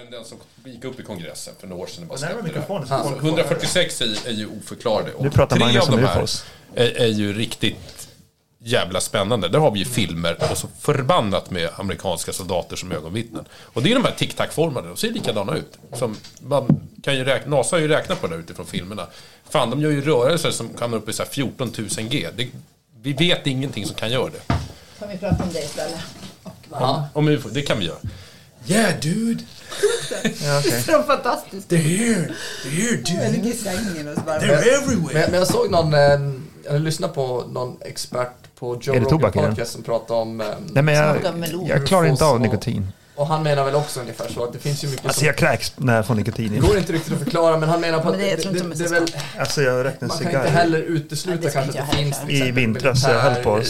ärenden som gick upp i kongressen för några år sedan. Släppte det. mikrofonen så Alltså, folk får- 146 är, är ju oförklarade. Och Nu pratar tre Magnus av de här är, är ju riktigt jävla spännande. Där har vi ju filmer och så förbannat med amerikanska soldater som ögonvittnen. Och det är de här tic-tac-formade, de ser likadana ut. Som man kan ju räkna, NASA har ju räknat på det utifrån filmerna. Fan, de gör ju rörelser som kan upp i så här 14 000 G. Det, vi vet ingenting som kan göra det. Kan vi prata om det istället? Om, om UFO, det kan vi göra. Yeah dude! Ja, okej. Så fantastiskt. They're here! They're here Jag dude! ligger i sängen och så bara... They're everywhere! Men, men jag såg någon, jag lyssnade på någon expert på Joe Rogan? Podcast som pratade om... eh, Nej, men jag, jag klarar inte av Och- nikotin. Och han menar väl också ungefär så att det finns ju mycket Alltså som... jag kräks när jag får nikotin Det går inte riktigt att förklara men han menar på Men att det- det, jag det, det, de det är väl... Alltså jag en Man kan inte cigarr. heller Nej, utesluta ska kanske att det finns till I exempel vintras, jag höll på att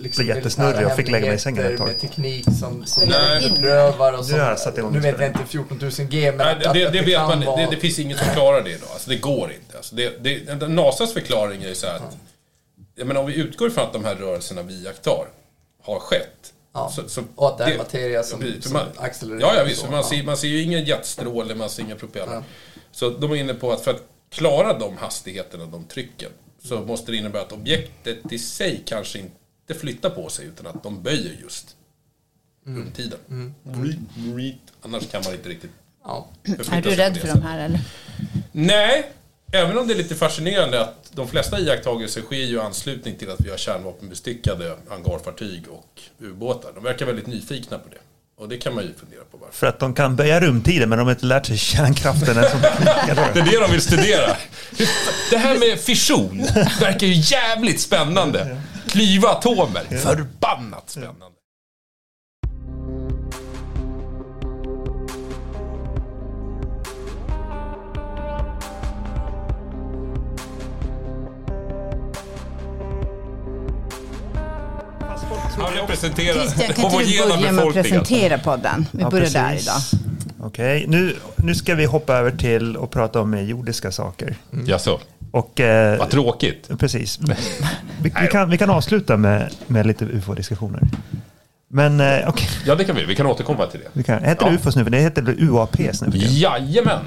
liksom bli jättesnurrig. Jag fick lägga mig i sängen ett tag. Med teknik som, som Nej. bedrövar och igång Nu vet jag inte 14 000 G men Nej, det, att, det, det vet man vara- det, det finns inget som klarar det idag. Alltså, det går inte. Alltså, det, det, NASAs förklaring är ju så här att... Jag menar, om vi utgår från att de här rörelserna vi iakttar har skett. Ja. Så, så Och att det är materia som- som man, accelererar Ja, ja visst. så, Man, ja. ser, man ser ju ingen jetstråle, man ser inga propeller. Så de är inne på att för att klara de hastigheterna, de trycken, så måste det innebära att objektet i sig kanske inte flyttar på sig, utan att de böjer just rumtiden. Reet, reet. Annars kan man inte riktigt Ja. Är du rädd för de här eller? Nej, även om det är lite fascinerande att de flesta iakttagelser sker ju i anslutning till att vi har kärnvapenbestyckade hangarfartyg och ubåtar. De verkar väldigt nyfikna på det. Och det kan man ju fundera på varför. För att de kan böja rumtiden men de har inte lärt sig kärnkraften än som... Det är det de vill studera. Det här med fission verkar ju jävligt spännande. Klyva atomer. Förbannat spännande. Han representerar Christian, kan inte du börja med att presentera podden? Vi Ja, börjar där precis. idag. Okej, nu, nu ska vi hoppa över till och prata om jordiska saker. Jaså, Och... Eh, vad tråkigt. Precis. Vi, vi, kan, vi kan avsluta med, med lite ufo-diskussioner. Men eh, okej, Ja, det kan vi. Vi kan återkomma till det. vi kan. Heter Ja. det ufos nu? Det heter väl UAP nu? Jajamän!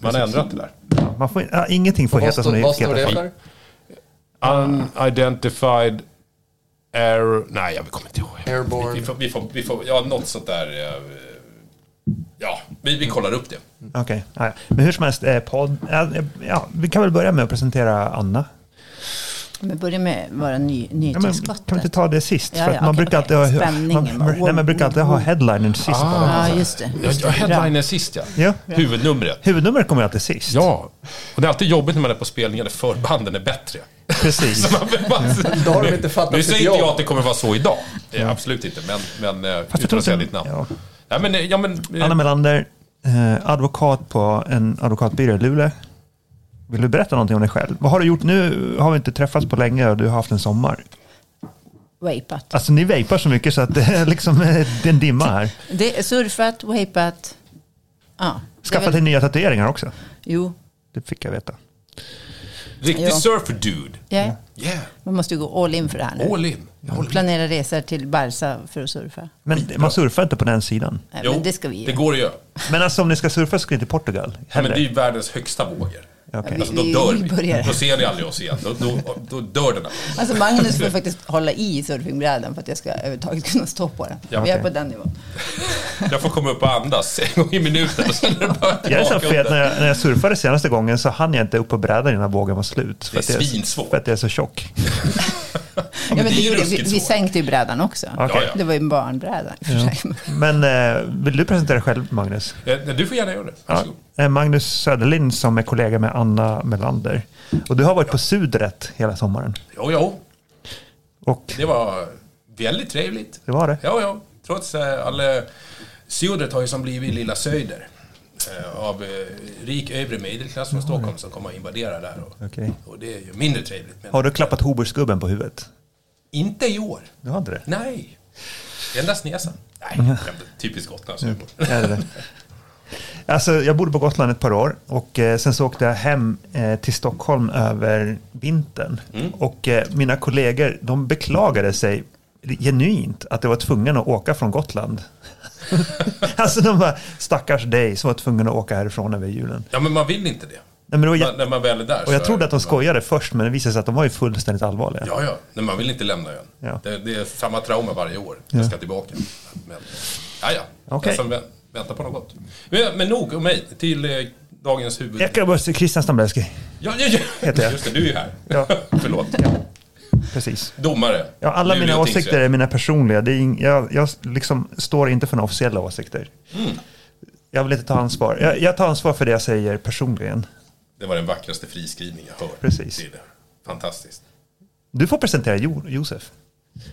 Man har ändrat det där. Ja, man får, ja, ingenting får heta som det vad står det heter. för? Unidentified air... Nej, jag kommer inte ihåg. Airborne. Vi, vi, får, vi, får, vi får... Ja, något sånt där... eh, Ja, vi, vi kollar upp det. Okej, ja. men hur som helst, eh, podd, ja, ja, vi kan väl börja med att presentera Anna. Men börja med våra ny, Ja, men, nytillskottet. kan vi inte ta det sist? Ja, ja, man, brukar alltid ha, man, bara, nej, man brukar alltid ha headlinen sist. Ja, just det. Jag, jag headliner sist, ja. Ja. Huvudnumret. Huvudnumret kommer alltid sist. Ja. Och det är alltid jobbigt när man är på spelningar där förbanden är bättre. Precis. Man, Då har de inte fattat nu sitt säger inte jag att det kommer vara så idag. Det är Absolut inte. Men, men eh, Fast jag utan tror att säga ditt namn. ja. Ja, men, eh, ja, men, eh, Anna Melander, eh, advokat på en advokatbyrå i Luleå. Vill du berätta någonting om dig själv? Vad har du gjort? Nu har vi inte träffats på länge och du har haft en sommar. Vapat. Alltså ni vejpar så mycket så att det är liksom det är en dimma här. Det är surfat, vapat. Ja. det Skaffat väl- dig nya tatueringar också. Jo, Det fick jag veta. riktig Ja. surfer dude. ja. Yeah, man måste ju gå all in för det här nu. all in. Håller med. Planera resor till Barca för att surfa. Men man surfar inte på den sidan. Nej, Jo, men det ska vi det göra. går att göra. Men alltså om ni ska surfa så ska ni till Portugal. Ja, men det är ju världens högsta vågor. Okej. Alltså, då dör vi. Då ser ni aldrig oss igen. Då, då, då dör den. här. Alltså Magnus får faktiskt hålla i surfingbrädan för att jag ska överhuvudtaget kunna stå på den. Ja, vi är på den nivån. Jag får komma upp och andas en gång i minuten Jag är så fet, när jag, när jag surfade senaste gången så hann jag inte upp på brädan innan vågen var slut. För Det är svinsvårt. För att jag är så tjock. Ja, men det gjorde, vi, vi sänkte ju brädan också. Ja, ja. Det var ju en barnbräda sig. Men eh, vill du presentera dig själv Magnus? Eh, Du får gärna göra det. Ja, Varsågod. Magnus Söderlind som är kollega med Anna Melander. Och du har varit på Sudret hela sommaren. Jo, jo. Och Det var väldigt trevligt. det var det. Ja, ja. Trots eh, alla... Sudret har ju som blivit lilla Söder. Eh, av eh, rik övre medelklass från Stockholm som kommer att invadera där. Och, Okej. och det är ju mindre trevligt. Har du klappat Hoburgsgubben på huvudet? inte i år. Du hade det? Nej. Endast näsan. Nej, typiskt. Är det det? Alltså, jag bodde på Gotland ett par år och eh, sen så åkte jag hem eh, till Stockholm över vintern. Mm. Och eh, mina kollegor, de beklagade sig genuint att det var tvungen att åka från Gotland. alltså de bara, stackars dig som var tvungen att åka härifrån över julen. Ja, men man vill inte det. Nej, men Man, när man väl är där och jag trodde att de skojade först, men det visade sig att de var ju fullständigt allvarliga. Ja, ja. Nej, man vill inte lämna ön. Ja. Det, det är samma trauma varje år. Jag ska tillbaka. Men, ja, ja. Okej. Jag som vä- väntar på något gott. Men, men nog om mig. Till eh, dagens huvud... Ekarabus Christian Stambelski. Ja, ja, ja. Heter jag. Just det, du är ju här. Ja. Förlåt. Precis. Domare. Ja, alla mina åsikter är mina personliga. Det är ing, jag jag liksom står inte för några officiella åsikter. Mm. Jag vill inte ta ansvar. Jag, jag tar ansvar för det jag säger personligen. Det var den vackraste friskrivning jag hör. Precis. Det är det. Fantastiskt. Du får presentera jo, Josef.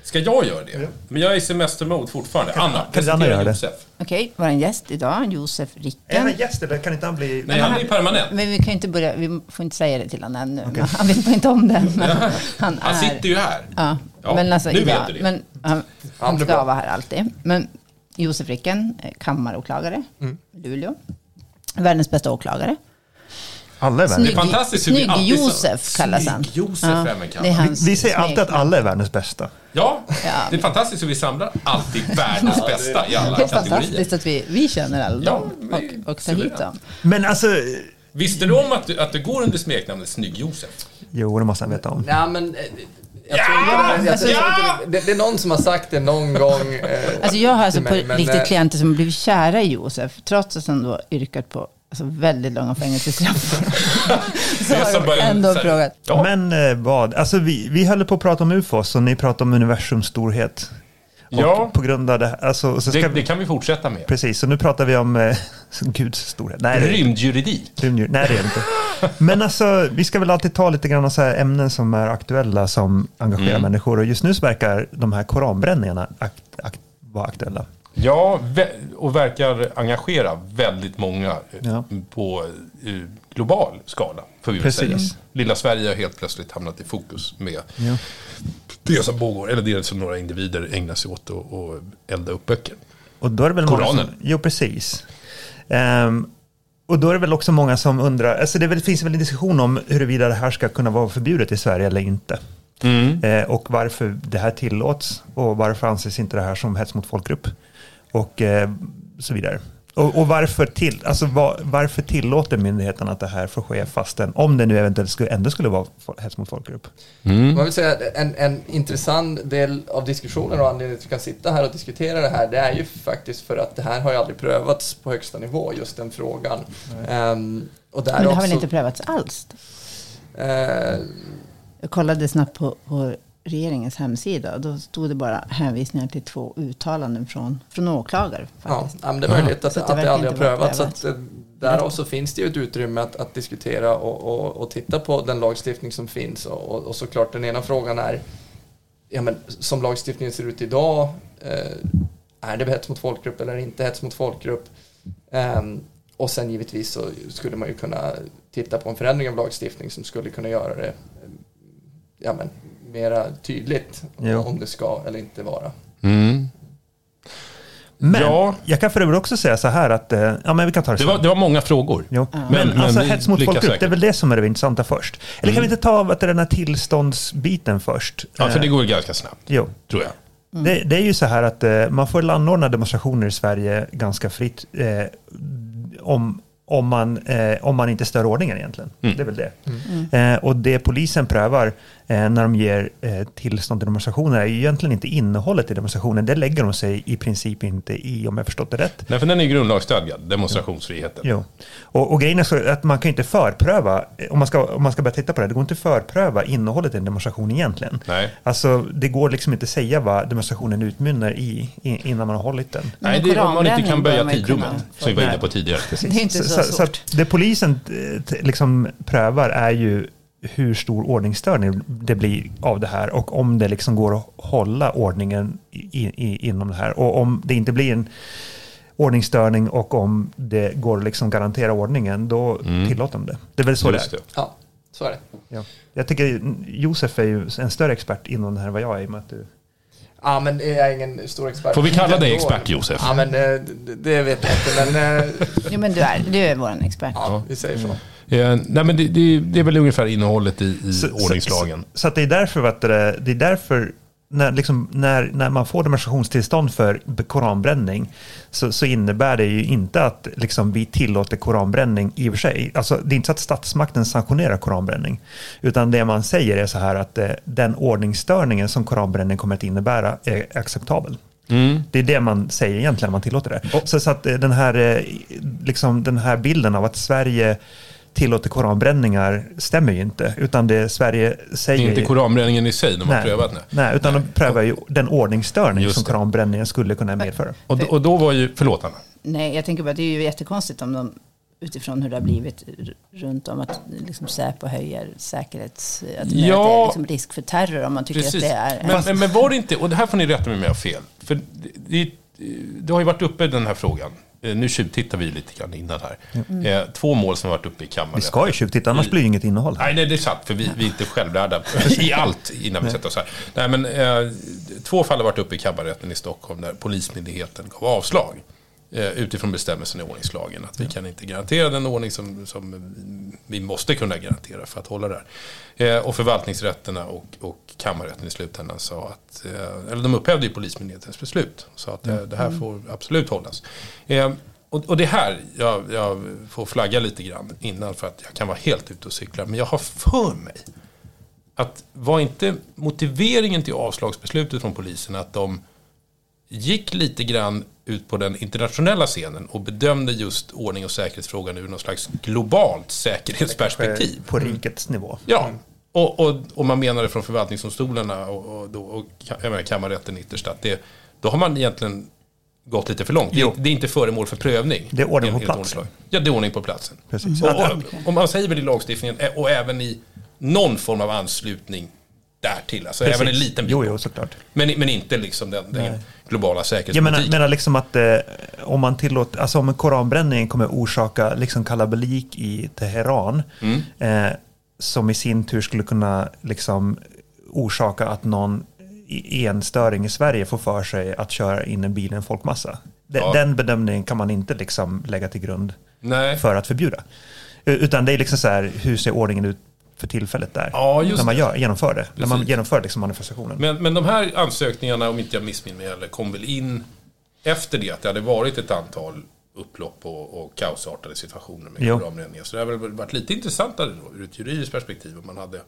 Ska jag göra det? Men jag är i semestermode fortfarande. Anna, presentera göra det? Josef. Okej, vår gäst idag, Josef Är Ricken. han gäst eller kan inte han bli... Nej, han är permanent. Men vi kan ju inte börja, vi får inte säga det till honom ännu. Han vet inte om det. Men han, Han är, sitter ju här. Ja, Ja, men alltså nu vet idag, du det. Men han, han blir ska bra. vara här alltid. Men Josef Ricken, eh, kammaråklagare, Luleå. Världens bästa åklagare. Alla är Det är världens... fantastiskt hur vi alltid sa- Snygg-Josef kallas han. Snygg-Josef är även är hans Vi säger alltid att alla är världens bästa. Ja, Ja. det är fantastiskt hur vi samlar alltid världens bästa i alla Det är kategorier. fantastiskt att vi, vi känner alla Ja, dem vi- och, och tar hit dem. Men alltså... Visste du om att du, att du går under smeknamnet Snygg-Josef? Jo, det måste han veta om. Nej, men... eh, Jag Ja! tror, jag, tror, Ja! det, det är någon som har sagt det någon gång. Eh, Alltså jag har alltså på mig, men, riktigt eh, klienter som blivit kära i Josef, trots att han då yrkat på alltså, väldigt långa fängelsestraff. så har en- ändå frågat. Ja. Men eh, vad? Alltså vi, vi höll på att prata om UFOs och ni pratade om universums storhet. Och Ja. på grund av det alltså, så ska Det, vi, det kan vi fortsätta med. Precis, så nu pratar vi om eh, Guds storhet. Nej, Rymdjuridik. Rymddjur. Nej, det är inte. Men alltså, vi ska väl alltid ta lite grann så här ämnen som är aktuella som engagerar Mm. människor. Och just nu så verkar de här koranbränningarna akt, akt, vara aktuella. Ja, och verkar engagera väldigt många eh, Ja. på global skala. Får vi Precis. säga. Lilla Sverige har helt plötsligt hamnat i fokus med Ja. det som pågår. Eller det som några individer ägnar sig åt och, och elda upp böcker. Och då är det väl många Koranen. som, Jo, precis. Ehm, och då är det väl också många som undrar, alltså det väl, finns väl en diskussion om huruvida det här ska kunna vara förbjudet i Sverige eller inte. Eh, och varför det här tillåts och varför anses inte det här som hets mot folkgrupp. Och eh, så vidare. Och, och varför, till, alltså, var, varför tillåter myndigheten att det här får ske fastän, om det nu eventuellt skulle, ändå skulle vara hets mot folkgrupp? Man vill säga att en, en intressant del av diskussionen och anledningen till att vi kan sitta här och diskutera det här, det är ju faktiskt för att det här har ju aldrig prövats på högsta nivå, just den frågan. Ehm, och där Men det har också, väl inte prövats alls? eh, Jag kollade snabbt på, på regeringens hemsida. Då stod det bara hänvisningar till två uttalanden från, från åklagare. Ja, Faktiskt. ja, men det är möjligt att, att, det det, aldrig har prövats. Så att, eh, därav så finns det ju ett utrymme att, att diskutera och, och, och titta på den lagstiftning som finns. Och, och, såklart den ena frågan är, ja, men, som lagstiftningen ser ut idag, eh, är det hets mot folkgrupp eller inte hets mot folkgrupp? Ehm, och sen givetvis så skulle man ju kunna titta på en förändring av lagstiftning som skulle kunna göra det eh, ja, men, mera tydligt Jo. om det ska eller inte vara. Men Ja. jag kan för övrigt också säga så här att, eh, ja men vi kan ta det, Det var, det var många frågor. Jo. Men- Men, men alltså hets mot folkgrupp, det är säkert. väl det som är det intressanta först. Eller kan vi inte ta du, den här tillståndsbiten först? Ja, för det Eh, går ganska snabbt, Jo. tror jag. Det, det är ju så här att eh, man får anordna demonstrationer i Sverige ganska fritt eh, om, om, man, eh, om man inte stör ordningen egentligen. Mm. Det är väl det. Eh, och det polisen prövar när de ger eh, tillstånd till demonstrationer är ju egentligen inte innehållet i demonstrationen. Det lägger de sig i princip inte i om jag förstått det rätt. Nej, för den är ju grundlagsstadgad, demonstrationsfriheten. Jo. Och, och grejen är så att man kan inte förpröva, om man, ska, om man ska börja titta på det, det går inte att förpröva innehållet i en demonstration egentligen. Nej. Alltså det går liksom inte säga vad demonstrationen utmynnar i, innan man har hållit den. Nej, det är om man inte kan böja tidrummet, som vi var inne på tidigare. Det är inte så, så, svårt. att det polisen eh, liksom prövar är ju hur stor ordningsstörning det blir av det här och om det liksom går att hålla ordningen i, i, inom det här. Och om det inte blir en ordningsstörning och om det går att liksom garantera ordningen, då tillåter de det. Det är väl så Mm. Just det är. det. Ja, så är det. Ja. Jag tycker Josef är ju en större expert inom det här än vad jag är i och med att du... Ja, men jag är ingen stor expert. Får vi kalla dig expert, Josef? Ja, men eh, det, vet jag inte, men eh, Jo, men du är, du är vår expert. ja, vi säger så. Eh, nej, men det, det, det är väl ungefär innehållet i, i Så- ordningslagen. Så, så att det är därför, vet du, det är därför när, liksom, när, när man får demonstrationstillstånd för koranbränning så, så innebär det ju inte att liksom, vi tillåter koranbränning i och för sig. Alltså, det är inte så att statsmakten sanktionerar koranbränning. Utan det man säger är så här att eh, den ordningsstörningen som koranbränning kommer att innebära är acceptabel. Mm. Det är det man säger egentligen när man tillåter det. Så, så att eh, den här, eh, liksom, den här bilden av att Sverige tillåter koranbränningar stämmer ju inte. Utan det Sverige säger... Inte koranbränningen i sig, de har nej, prövat det. Nej, utan de prövar ju den ordningsstörning Just som det. koranbränningen skulle kunna medföra. Och, då- och då var ju, förlåt Anna. Nej, jag tänker bara att det är ju jättekonstigt om de utifrån hur det har blivit runt om att liksom Säpo höjer säkerhets... Att det Ja. är liksom risk för terror om man tycker Precis. att det är... Men, men, men var det inte, och det här får ni rätta mig om jag har fel. För det, det, det har ju varit uppe den här frågan. Eh, Nu tjuvtittar vi lite grann innan här. Eh, två mål som har varit uppe i kammaren. Vi ska ju tjuvtitta, annars blir det inget innehåll. Nej, nej, det är sant, för vi, vi är inte självlärda i allt innan vi sätter oss här. Nej, men eh, två fall har varit uppe i kammarrätten i Stockholm där Polismyndigheten gav avslag utifrån bestämmelsen i ordningslagen. Att vi kan inte garantera den ordning som, som vi måste kunna garantera för att hålla det här. Eh, och förvaltningsrätterna och, och kammarrätten i slutändan sa att, eh, eller de upphävde ju Polismyndighetens beslut. Så att eh, det här får absolut hållas. Eh, och, och det här, jag, jag får flagga lite grann innan för att jag kan vara helt ute och cykla. Men jag har för mig att var inte motiveringen till avslagsbeslutet från polisen att de gick lite grann ut på den internationella scenen och bedömde just ordning och säkerhetsfrågan ur någon slags globalt säkerhetsperspektiv. På rikets nivå. Ja, och, och, och man menade från förvaltningsdomstolarna och, och, då, och kammarrätten ytterst att det, då har man egentligen gått lite för långt. Det, det är inte föremål för prövning. Det är ordning på platsen. Ja, det är ordning på platsen. Precis. Och, och, och man säger väl i lagstiftningen eh, och även i någon form av anslutning därtill. Alltså Precis. även en liten bit. Jo, jo, såklart. Men, men inte liksom den, den globala Jag säkerhetspolitiken. menar, menar liksom att eh, om man tillåter, alltså om en koranbränning kommer orsaka liksom kalabalik i Teheran, Mm. eh, som i sin tur skulle kunna liksom orsaka att någon enstöring i Sverige får för sig att köra in en bil i en folkmassa. De, Ja. Den bedömningen kan man inte liksom lägga till grund Nej. för att förbjuda. Utan det är liksom så här, hur ser ordningen ut för tillfället där? Ja, när man gör, genomför det. När man Precis. genomför liksom manifestationen. Men, men de här ansökningarna, om inte jag missminner mig heller, kom väl in efter det att det hade varit ett antal upplopp och, och kaosartade situationer med koranbränningar. Så det har väl varit lite intressantare då, ur ett juridiskt perspektiv om man hade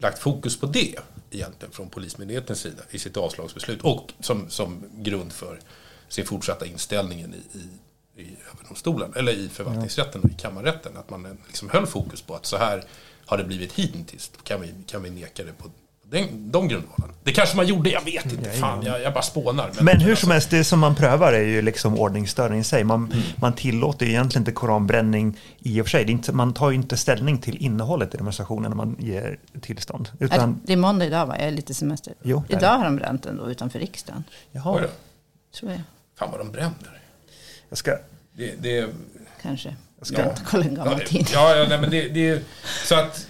lagt fokus på det egentligen från Polismyndighetens sida i sitt avslagsbeslut och som, som grund för sin fortsatta inställningen i, i, i överdomstolen, eller i förvaltningsrätten och i kammarrätten. Att man liksom höll fokus på att så här har det blivit hittills. Kan vi, kan vi neka det på den, de grundvalen? Det kanske man gjorde, jag vet inte. Fan, jag, jag bara spånar. Men hur alltså, som helst, det som man prövar är ju liksom ordningsstörning i sig. Man, man tillåter ju egentligen inte koranbränning i och för sig. Inte, man tar ju inte ställning till innehållet i demonstrationen när man ger tillstånd. Är Utan, det är måndag idag va? Jag är lite semester. Jo, idag har de bränt den då utanför riksdagen. Jaha. Tror jag. Fan vad de bränner. jag ska... Det, det, Kanske. Jag ska- ska inte kolla en gammal ja, tid. ja, ja, nej, men det, det, så att,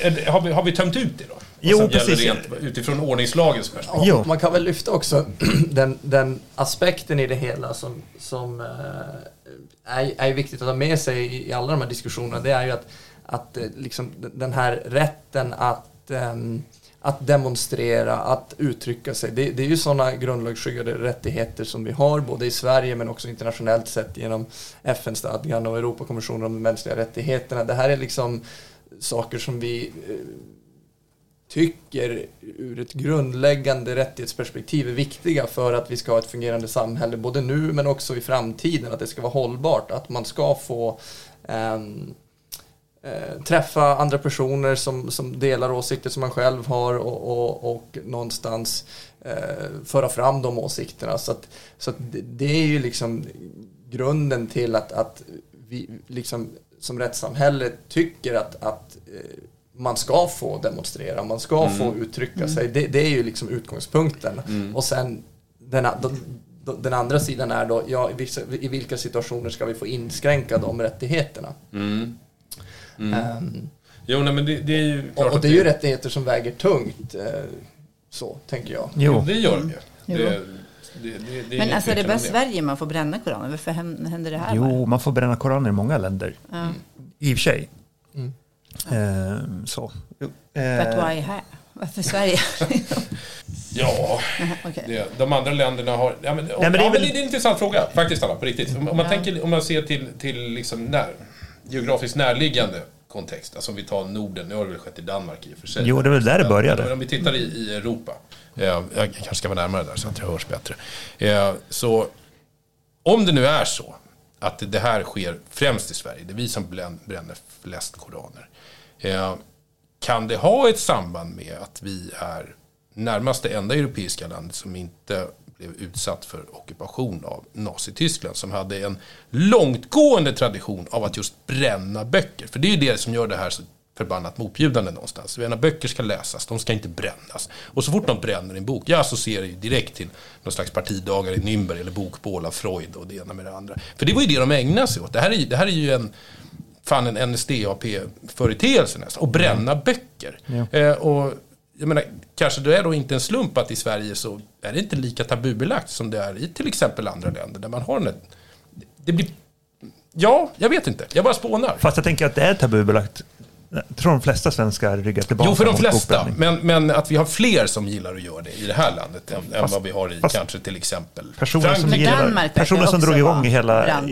är har vi, har vi tömt ut det då? Jo, gäller precis. Rent, utifrån ordningslagens perspektiv. Jo. Man kan väl lyfta också den, den aspekten i det hela som, som eh, är, är viktigt att ha med sig i, i alla de här diskussionerna. Det är ju att, att eh, liksom den här rätten att, ehm, att demonstrera, att uttrycka sig. Det, det är ju sådana grundlagsskyddade rättigheter som vi har både i Sverige men också internationellt sett genom FN-stadgan och Europakonventionen om de mänskliga rättigheterna. Det här är liksom saker som vi eh, tycker ur ett grundläggande rättighetsperspektiv är viktiga för att vi ska ha ett fungerande samhälle både nu men också i framtiden, att det ska vara hållbart, att man ska få ehm, eh, träffa andra personer som, som delar åsikter som man själv har och, och, och någonstans eh, föra fram de åsikterna. Så, att, så att det, är ju liksom grunden till att, att vi liksom som rättssamhälle tycker att, att eh, man ska få demonstrera, man ska få uttrycka sig. Det, det är ju liksom utgångspunkten. Och sen den, a- de- de- den andra sidan är då, ja, i, vissa, i vilka situationer ska vi få inskränka de rättigheterna? Mm. Ehm, Jo, nej, men det, det är ju klart och, det är ju rättigheter som väger tungt, eh, så tänker jag. Jo, Det gör de ju. Det, det, det, Men alltså är det bara om Sverige man får bränna koraner? Varför hän- händer det här bara? jo, man får bränna koraner i många länder. Ja. I och för sig. Mm. Eh, så. Jo. But why här? Varför Sverige? Ja, Okej. det, de andra länderna har... Ja, men, men det är ja, men väl- det är en intressant fråga, faktiskt, Anna, på riktigt. Om, om, man, Ja. tänker, om man ser till, till liksom när, geografiskt närliggande kontext, alltså om vi tar Norden, nu har det väl skett i Danmark i och för sig. Jo, det väl där det började. Men om vi tittar i, i Europa, eh, jag kanske ska vara närmare där så att det hörs bättre. Eh, så om det nu är så att det här sker främst i Sverige, det är vi som bränner flest koraner. Eh, kan det ha ett samband med att vi är närmast det enda europeiska landet som inte blev utsatt för ockupation av Nazityskland som hade en långtgående tradition av att just bränna böcker. För det är ju det som gör det här så förbannat motbjudande någonstans. Menar, böcker ska läsas, de ska inte brännas. Och så fort de bränner en bok, jag associerar ju direkt till någon slags partidagar i Nürnberg eller bokbål av Freud och det ena med det andra. För det var ju det de ägnade sig åt. Det här är, ju- det här är ju en fan en NSDAP-företeelse nästan. Och bränna böcker. Eh, och jag menar, kanske det är då inte en slump att i Sverige så är det inte lika tabubelagt som det är i till exempel andra länder där man har en... Det blir... Ja, jag vet inte. Jag bara spånar. Fast jag tänker att det är tabubelagt. Jag tror de flesta svenskar ryggar tillbaka Jo, för de flesta. Men, men att vi har fler som gillar att göra det i det här landet än, än Fast- vad vi har i fast- kanske till exempel Personer som, Frankrike. Men gillar, Danmark personer som drog igång hela,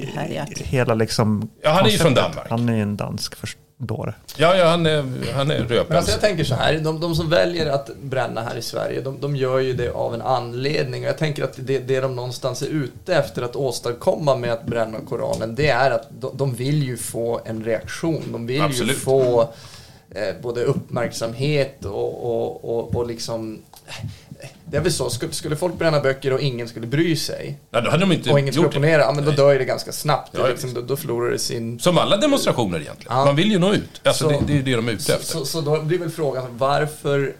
hela liksom Ja, han är ju från. Danmark. Han är ju en dansk förståare. Ja, ja, han är, han är Men röpens. alltså jag tänker så här, de, de som väljer att bränna här i Sverige, de, de gör ju det av en anledning. Och jag tänker att det, det de någonstans är ute efter att åstadkomma med att bränna Koranen, det är att de, de vill ju få en reaktion. De vill Absolut. ju få eh, både uppmärksamhet och, och, och, och liksom... Det är väl så, skulle, skulle folk bränna böcker och ingen skulle bry sig Ja, då hade de inte och ingen skulle opponera, ja, men då dör det ganska snabbt. Ja, Det liksom, då, då förlorar det sin... Som alla demonstrationer egentligen. Man vill ju nå ut. Alltså, Så- det, det är ju det de är ute Så, efter. så, så då blir väl frågan varför,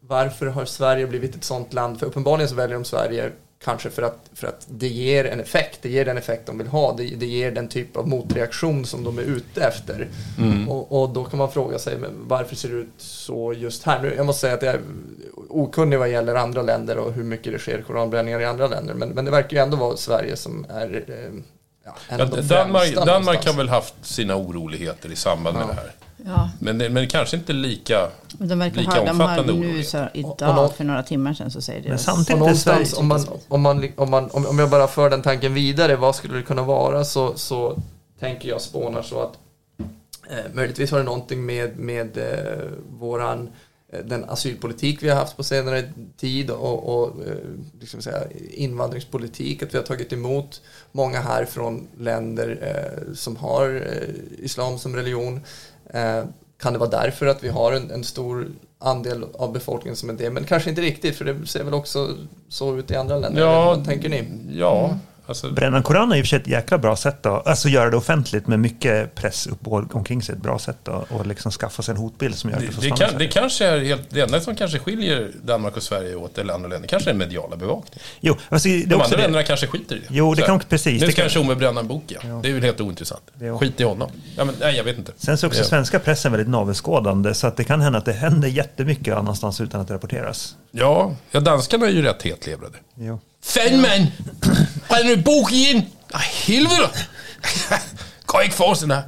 varför har Sverige blivit ett sånt land? För uppenbarligen så väljer de Sverige kanske för att, för att det ger en effekt. Det ger den effekt de vill ha. Det, det ger den typ av motreaktion som de är ute efter. Mm. Och, och då kan man fråga sig varför ser det ut så just här? Nu, jag måste säga att jag är okunnig vad gäller andra länder och hur mycket det sker koranbränningar i andra länder. Men, men det verkar ju ändå vara Sverige som är eh, ja, Ja, Danmark, Danmark har väl haft sina oroligheter i samband med Ja. det här. Ja, Men, det- men kanske inte lika... och de verkar Lika ha, de har omfattande nu så idag, för några timmar sedan så säger Men deras samtidigt är om, man, om, man, om, man, om, om jag bara för den tanken vidare, vad skulle det kunna vara? Så, så tänker jag spånar så att eh, möjligtvis har det någonting med, med eh, våran, eh, den asylpolitik vi har haft på senare tid och, och eh, liksom säga, invandringspolitik, att vi har tagit emot många här från länder eh, som har eh, islam som religion. Eh, kan det vara därför att vi har en, en stor andel av befolkningen som är det? Men kanske inte riktigt, för det ser väl också så ut i andra länder. Ja, Vad tänker ni? Ja, alltså... Bränna Koranen är i och för sig ett jäkla bra sätt att alltså göra det offentligt med mycket press upp omkring sig. Ett bra sätt att och liksom skaffa sig en hotbild som gör att Det, får det, stanna i kan, det kanske är helt, det enda som kanske skiljer Danmark och Sverige åt, eller andra länder, kanske är mediala bevakning. Jo, alltså, det De andra det. länderna kanske skiter i det. Jo, det Så kan också- precis. Nu ska kan- Tjomme bränna en bok igen. Det är ju helt ointressant. Det- Skit i honom. Ja, men, nej, jag vet inte. Sen så är också Ja. svenska pressen väldigt navelskådande så att det kan hända att det händer jättemycket annanstans utan att det rapporteras. Ja, ja, danskarna är ju rätt hetlevrade. Jo. Fandman! Bränner du bok igen? Nej, helvete! Kan inte få sån här.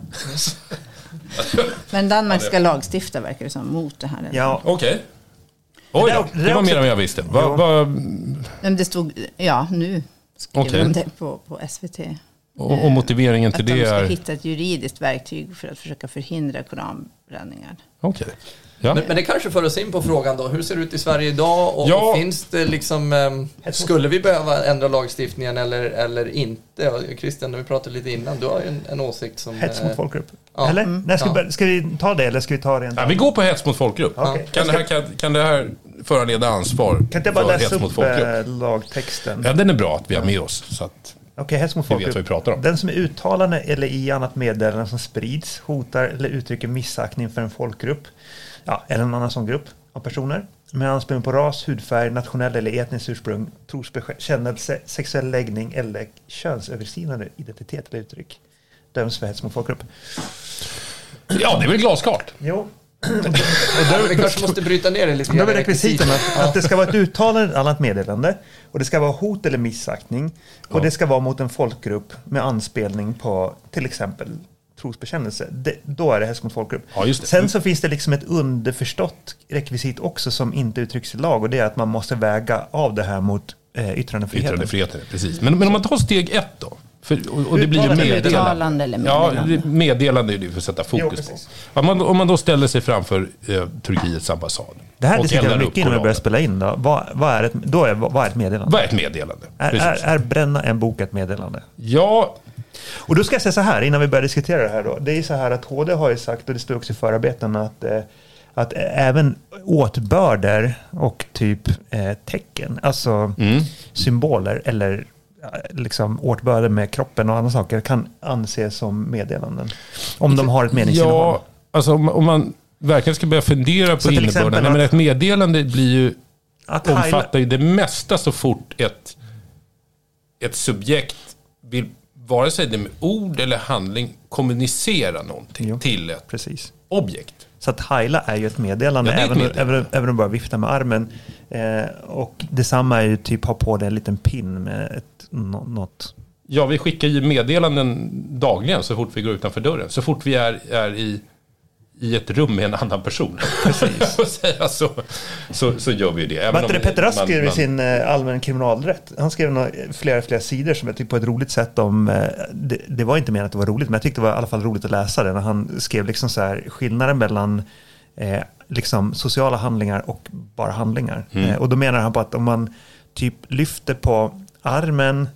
Men Danmark ska lagstifta verkar det som mot det här. Ja, Okej. Oj Det då, är- det är det var mer än jag visste. Va, va, Men det stod, ja nu skrev Okej. de det på, på SVT. och, och motiveringen till Att de det ska är... hitta ett juridiskt verktyg för att försöka förhindra koranbränningar. Okej. Ja. Men, men det kanske för oss in på frågan då, hur ser det ut i Sverige idag? Och, Ja. finns det liksom, ehm, skulle vi behöva ändra lagstiftningen eller, eller inte? Och Christian, vi pratade lite innan, du har ju en, en åsikt som... hets eh, mot folkgrupp. ja. Eller? Mm. Nej, ska, Ja. vi, ska vi ta det eller ska vi ta det Ja, vi går på hets mot folkgrupp. Okej. Kan, det här, kan, kan det här föranleda ansvar Kan inte jag bara läsa hets mot upp folkgrupp? eh, lagtexten? Ja, den är bra att vi har med oss. Så att Okej, hets mot vi vet vad vi folkgrupp. pratar om. Den som är uttalande eller i annat meddelande som sprids, hotar eller uttrycker missaktning för en folkgrupp, ja, eller en annan sån grupp av personer, med anspelning på ras, hudfärg, nationell eller etniskt ursprung, trosbekännelse, sexuell läggning eller könsöverskridande identitet eller uttryck, döms för hets mot folkgrupp. Ja, det är väl glasklart. Jo, Och vi kanske måste bryta ner det lite Då är rekvisiten att, att det ska vara ett uttalande eller annat meddelande och det ska vara hot eller missaktning och Ja. det ska vara mot en folkgrupp med anspelning på till exempel trosbekännelse, det, då är det hets mot folkgrupp. Ja, just det. Sen så finns det liksom ett underförstått rekvisit också som inte uttrycks i lag och det är att man måste väga av det här mot eh, yttrandefriheten. Yttrandefriheten, precis. Men, men om man tar steg ett då? För, och, och det blir ju meddelande. Eller Ja, meddelande. det- meddelande är det vi får sätta Jo, fokus på. precis. Om man, om man då ställer sig framför eh, Turkiets ambassad. Det här vi upp mycket innan vi började spela in. Då. Vad, vad, är ett, då är, vad är ett meddelande? Vad är ett meddelande? Är, är, är bränna en bok ett meddelande? Ja, Och då ska jag säga så här innan vi börjar diskutera det här då. Det är så här att HD har ju sagt, och det står också i förarbetena, att, eh, att även åtbörder och typ eh, tecken, alltså Mm. symboler eller eh, liksom åtbörder med kroppen och andra saker kan anses som meddelanden. Om de har ett meningsinnehåll. ja alltså om, om man verkligen ska börja fundera på innebörden. Nej, men ett meddelande blir ju, Att omfattar ju det mesta så fort ett, ett subjekt vill, vare sig det med ord eller handling, kommunicera någonting Jo. till ett Precis. objekt. Så att heila är ju ett meddelande, Ja, ett även, meddelande. även, även om du bara viftar med armen. Eh, och detsamma är ju typ ha på dig en liten pin med ett, nå- något. Ja, vi skickar ju meddelanden dagligen så fort vi går utanför dörren. Så fort vi är, är i, i ett rum med en annan person. Precis. och säga så, så, så gör vi ju det. Om det Petter Rask skrev i sin eh, allmän kriminalrätt? Han skrev några, flera, flera sidor som jag tyckte på ett roligt sätt om, eh, det, det var inte menat att det var roligt, men jag tyckte det var i alla fall roligt att läsa det. När han skrev liksom så här, skillnaden mellan eh, liksom sociala handlingar och bara handlingar. Mm. Eh, och då menar han på att om man typ lyfter på armen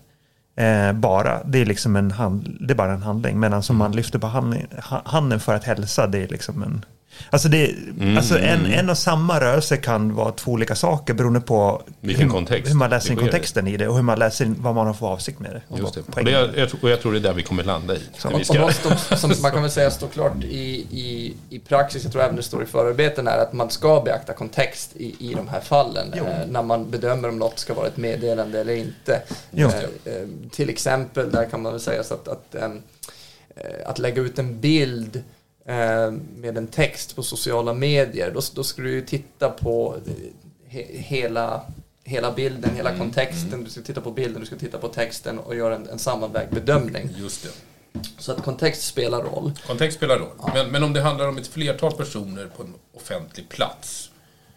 eh, bara, det är liksom en, hand, det är bara en handling. Medan som Mm. man lyfter på hand, ha- handen för att hälsa, det är liksom en Alltså, det, Mm. alltså en, en och samma rörelse kan vara två olika saker beroende på Vilken hur, kontext hur man läser in kontexten i det och hur man läser in vad man har för avsikt med det. Och Just det. Och, det är. jag, och jag tror det är där vi kommer landa i. Så. Och, ska, och något som, som man kan väl säga står klart i, i, i praxis, jag tror även det står i förarbeten, är att man ska beakta kontext i, i de här fallen eh, när man bedömer om något ska vara ett meddelande eller inte. Eh, eh, till exempel, där kan man väl säga så att, att, ehm, eh, att lägga ut en bild eh, med en text på sociala medier, då, då ska du ju titta på eh, he, hela hela bilden, hela kontexten, du ska titta på bilden, du ska titta på texten och göra en, en sammanvägd bedömning. Just det. Så att kontext spelar roll. Kontext spelar roll. Men, men om det handlar om ett flertal personer på en offentlig plats.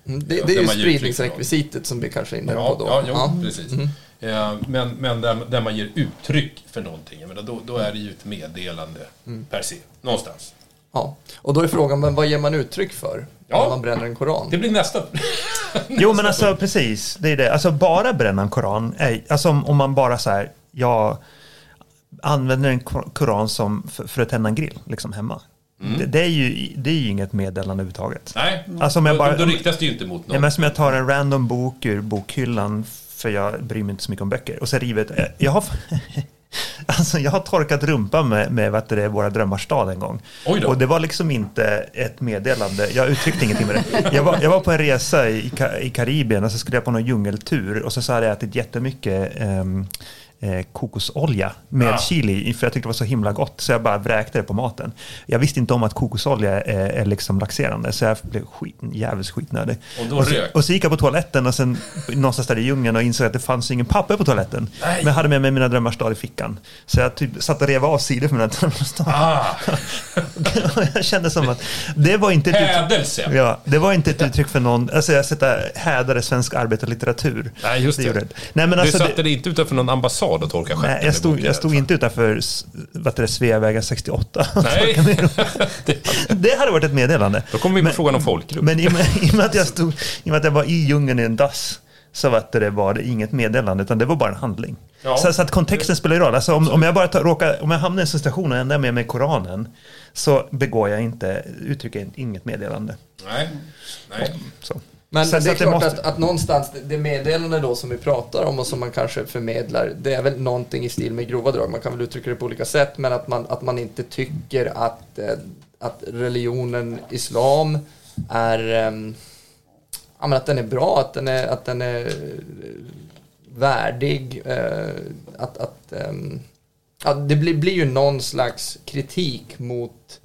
Mm, Det, Ja, det är ju spridningsrekvisitet som vi kanske är inne Ja, på då. ja, jo, precis. Eh, Men, men där, där man ger uttryck för någonting, jag menar, då, då är det ju ett meddelande per se. Någonstans. Ja. Och då är frågan, men vad ger man uttryck för Ja. när man bränner en koran? Det blir nästa. Jo men alltså precis, det är det. Alltså bara bränna en koran, är, alltså om, om man bara så här, jag använder en kor- koran som för, för att tända en grill liksom hemma. Det, det, är ju, det är ju inget meddelande överhuvudtaget. Nej, Alltså om jag bara- då, då riktas det ju inte mot någon. men som jag tar en random bok ur bokhyllan för jag bryr mig inte så mycket om böcker. Och så river jag ett- jag har, alltså jag har torkat rumpan med, med vad det, Våra drömmars stad en gång. Och det var liksom inte ett meddelande. Jag uttryckte ingenting med det. Jag var, jag var på en resa i, i Karibien och så skulle jag på någon djungeltur. Och så så hade jag ätit jättemycket eh, kokosolja med Ja. chili för jag tyckte det var så himla gott. Så jag bara vräkte det på maten. Jag visste inte om att kokosolja är, är liksom laxerande. Så jag blev skit, jävligt skitnödig. Och då så, och så gick jag på toaletten och sen någonstans där i djungeln och insåg att det fanns ingen papper på toaletten. Nej. Men jag hade med mig mina drömmars stad i fickan. Så jag typ satt och rev av sidor för mina drömmars stad. Ah, jag kände som att det var inte ett uttryck, hädelse. ja, det var inte ett uttryck för någon, alltså jag sätter hädare svensk arbetarlitteratur. Nej, just det. gjorde Nej, men alltså, du det, satte dig inte utanför någon ambassad och torkade stjärten nej, jag stod, jag stod inte utanför vad det, Sveavägen 68. Nej, det hade varit ett meddelande. då kommer vi på Men- frågan om folkgrupp. Men i och, med, i, och med att jag stod, i och med att jag var i djungeln i en dass så var det, var det inget meddelande utan det var bara en handling. Ja. Så, så att kontexten spelar ju roll. Alltså om, om jag bara tar, råkar, om jag hamnar i en situation och ändå är med mig Koranen så begår jag inte, uttrycker jag inget meddelande. Nej, nej. Så. Men Sen det så är att klart måste- att, att någonstans, det- meddelande då som vi pratar om och som man kanske förmedlar, det är väl någonting i stil med grova drag. Man kan väl uttrycka det på olika sätt, men att man, att man inte tycker att, eh, att religionen islam är, ehm, ja men att den är bra, att den är, att den är eh, värdig, eh, att, att ehm, ja, det blir, blir ju någon slags kritik mot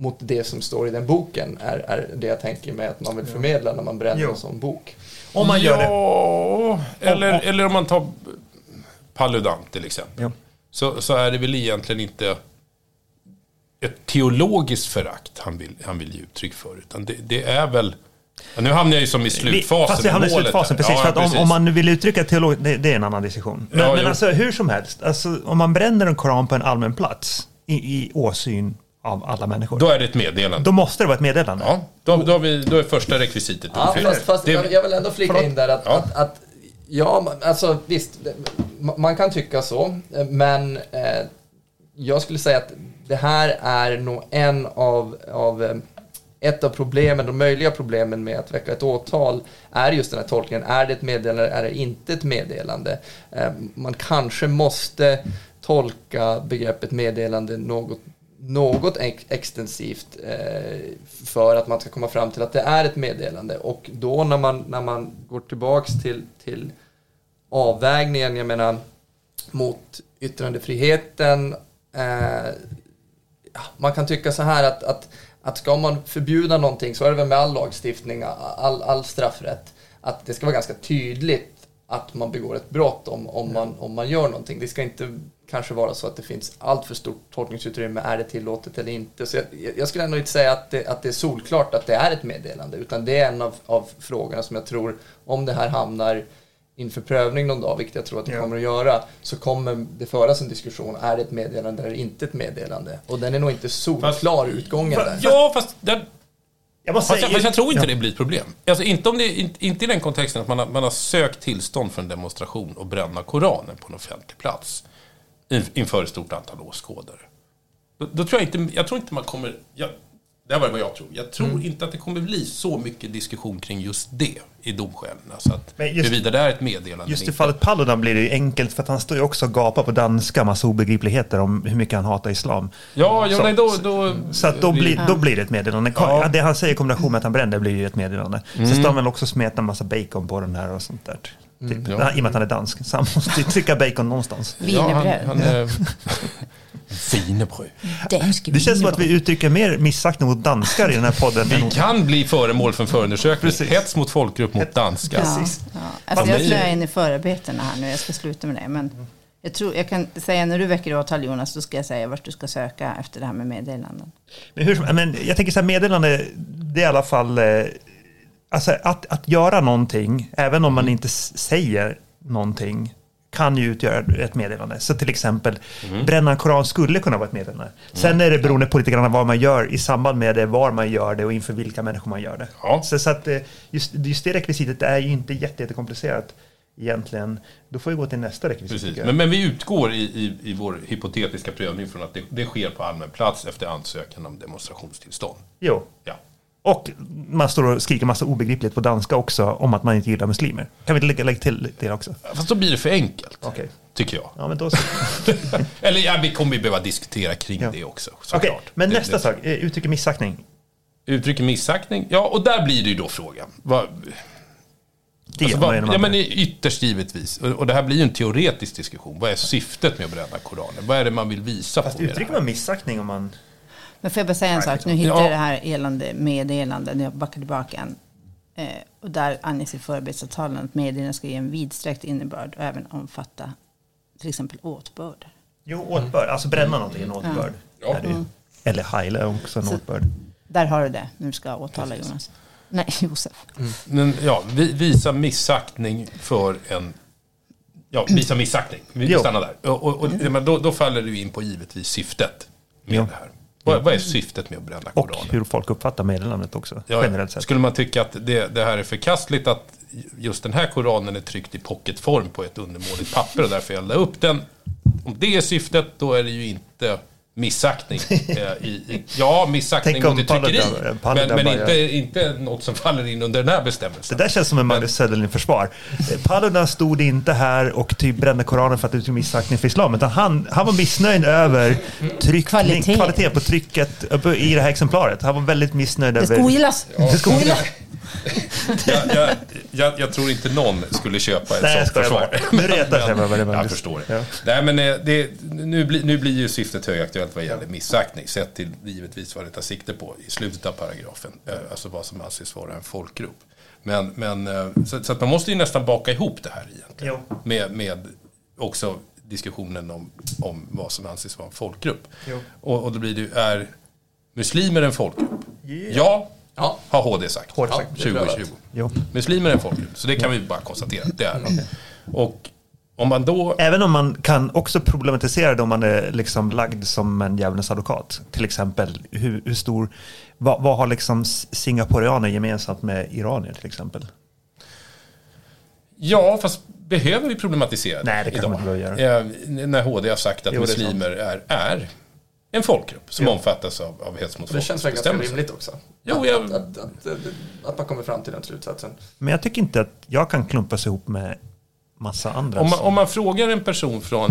mot det som står i den boken är, är det jag tänker mig att man vill förmedla när man bränner Jo. en sån bok. Om man gör det. ja, Eller, Om- eller om man tar Paludan till exempel. Ja. Så, så är det väl egentligen inte ett teologiskt förakt han vill, han vill ge uttryck för. Utan det, det är väl... Ja, nu hamnar jag ju som i slutfasen. Fast jag hamnar i slutfasen, precis. Ja, för att precis. Om, om man nu vill uttrycka teolog, det, det är en annan diskussion. Men, Ja, men alltså hur som helst, alltså, om man bränner en koran på en allmän plats i, i åsyn av alla människor, då, Då är det ett meddelande. måste det vara ett meddelande. Ja, då, då, har vi, då är första rekvisitet Ja, fast, fast Det- jag, vill ändå flika Förlåt. in där att, Ja. att, att ja, alltså visst, man kan tycka så, men eh, jag skulle säga att det här är nog en av, av eh, ett av problemen, de möjliga problemen med att väcka ett åtal är just den här tolkningen. Är det ett meddelande, är det inte ett meddelande? Eh, Man kanske måste tolka begreppet meddelande något, något ex- extensivt eh, för att man ska komma fram till att det är ett meddelande. Och då när man, när man går tillbaks till, till avvägningen, jag menar mot yttrandefriheten, eh, man kan tycka så här att, att, att ska man förbjuda någonting så är det väl med all lagstiftning, all, all straffrätt, att det ska vara ganska tydligt att man begår ett brott om, om, man, om man gör någonting. Det ska inte kanske vara så att det finns allt för stort tolkningsutrymme, är det tillåtet eller inte? Så jag, jag skulle ändå inte säga att det, att det är solklart att det är ett meddelande, utan det är en av, av frågorna som jag tror, om det här hamnar inför prövning någon dag, vilket jag tror att det kommer att göra, så kommer det föras en diskussion. Är det ett meddelande eller inte ett meddelande? Och den är nog inte solklar, utgången där. Ja, fast, den, Jag måste fast, jag, fast jag tror inte ja. det blir ett problem. Alltså, inte, om det, inte, inte i den kontexten att man har, man har sökt tillstånd för en demonstration och bränna Koranen på en offentlig plats in- inför ett stort antal åskådare. Då, då tror jag inte, jag tror inte man kommer... Jag, det här var vad jag tror. Jag tror Mm. inte att det kommer bli så mycket diskussion kring just det i domskälen. Alltså att Men just- huruvida det är ett meddelande Just i fallet Paludan blir det ju enkelt för att han står ju också och gapar på danska massa obegripligheter om hur mycket han hatar islam. Ja, ja Så- nej, då, då, Så att då, blir, då blir det ett meddelande. Ja. Det han säger i kombination med att han bränner blir ju ett meddelande. Mm. Sen står han väl också och smetar en massa bacon på den här och sånt där. Typ. Mm, ja. I och med att han är dansk. Så han måste ju trycka bacon någonstans. Wienerbröd. Ja, han, han, Wienerbröd. Det känns som att vi uttrycker mer missaktning mot danskar i den här podden. än Vi kan bli föremål för en förundersökning. Precis. Hets mot folkgrupp mot danskar. Ja, ja. Alltså, jag snöar in i förarbetena här nu, jag ska sluta med det. Men jag, tror, jag kan säga när du väcker åtal Jonas, då ska jag säga vart du ska söka efter det här med meddelanden. Men, hur, men jag tänker så här, meddelande, det är i alla fall... Eh, alltså att, att göra någonting, även om man inte säger någonting, kan ju utgöra ett meddelande. Så till exempel, bränna en koran skulle kunna vara ett meddelande. Sen är det beroende på lite grann vad man gör i samband med det, var man gör det och inför vilka människor man gör det. Ja. Så, så att eh, just, just det rekvisitet är ju inte jätte, jättekomplicerat egentligen. Då får vi gå till nästa rekvisit. Men, men vi utgår i, i, i vår hypotetiska prövning från att det, det sker på allmän plats efter ansökan om demonstrationstillstånd. Jo. Ja. Och man står och skriker massa obegripligt på danska också om att man inte gillar muslimer. Kan vi lägga, lägga till det också? Fast då blir det för enkelt, Okej. tycker jag. Ja, men då så. Eller ja, vi kommer ju behöva diskutera kring Ja. det också, Okej, såklart. men Det- nästa det- sak. eh, Uttrycker missaktning. Uttrycker missaktning. Ja, och där blir det ju då frågan. Vad, Det alltså, vad, ja, men ytterst givetvis. Och, och det här blir ju en teoretisk diskussion. Vad är syftet med att bränna Koranen? Vad är det man vill visa Fast på uttrycker man missaktning om man... Men får jag bara säga en sak? Nu hittar Ja. jag det här elande meddelande, när jag backar tillbaka en. Eh, och där anges i förarbetsavtalen att meddelandet ska ge en vidsträckt innebörd och även omfatta till exempel åtbörd. Jo, åtbörd. Alltså bränna någonting är en åtbörd. Ja. Är ju. Eller heila är också en Så- åtbörd. Där har du det, du ska åtala Precis. Jonas. Nej, Josef. Men, ja, vi, visa missaktning för en... Ja, visa missaktning. Vi Jo. stannar där. Och, och, och, men då, då faller du in på givetvis syftet med Jo. det här. Vad, vad är syftet med att bränna Och Koranen? hur folk uppfattar meddelandet också. Ja, generellt sett. Skulle man tycka att det, det här är förkastligt att just den här Koranen är tryckt i pocketform på ett undermåligt papper och därför elda upp den. Om det är syftet, då är det ju inte missaktning. eh, i, ja, missaktning Tänk om mot ett tryckeri. Paludan- Paludan Men, men inte, inte något som faller in under den här bestämmelsen. Det där känns som en Magnus Söderlind-försvar. Eh, Paludan stod inte här och typ brände Koranen för att uttrycka missaktning för islam. Utan han, han var missnöjd över tryckning, Kvalitet. kvalitet på trycket i det här exemplaret. Han var väldigt missnöjd Det över... ska ogillas! Det ska ogillas. Jag, jag, jag, jag tror inte någon skulle köpa ett Nej, jag sånt försvar. Nu retar sig bara. Jag förstår det. Ja. Nej, men eh, det, nu, blir, nu blir ju syftet högaktuellt vad gäller missaktning. Sett till givetvis vad det tar sikte på i slutet av paragrafen. eh, Alltså vad som anses vara en folkgrupp. Men, men, eh, så, så man måste ju nästan baka ihop det här egentligen. Jo. Med, med också diskussionen om, om vad som anses vara en folkgrupp. Jo. Och, och då blir det ju, är muslimer en folkgrupp? Ja, Ja, har HD sagt. Ja, sagt. det är prövat. 2020. Jo. Muslimer är en folkgrupp, så det kan vi bara konstatera. Det är de. Och om man då... Även om man kan också problematisera det om man är liksom lagd som en djävulens advokat. Till exempel, hur, hur stor, vad, vad har liksom singaporeaner gemensamt med iranier till exempel? Ja, fast behöver vi problematisera det Nej, det kan idag? man inte behöva Eh, När HD har sagt att Jo, muslimer är, är en folkgrupp som Ja. omfattas av, av hets mot det känns väl ganska rimligt också. Jo, att, jag- att, att, att, att, man kommer fram till den slutsatsen. Men jag tycker inte att jag kan klumpas ihop med massa andra. Om man, om man frågar en person från...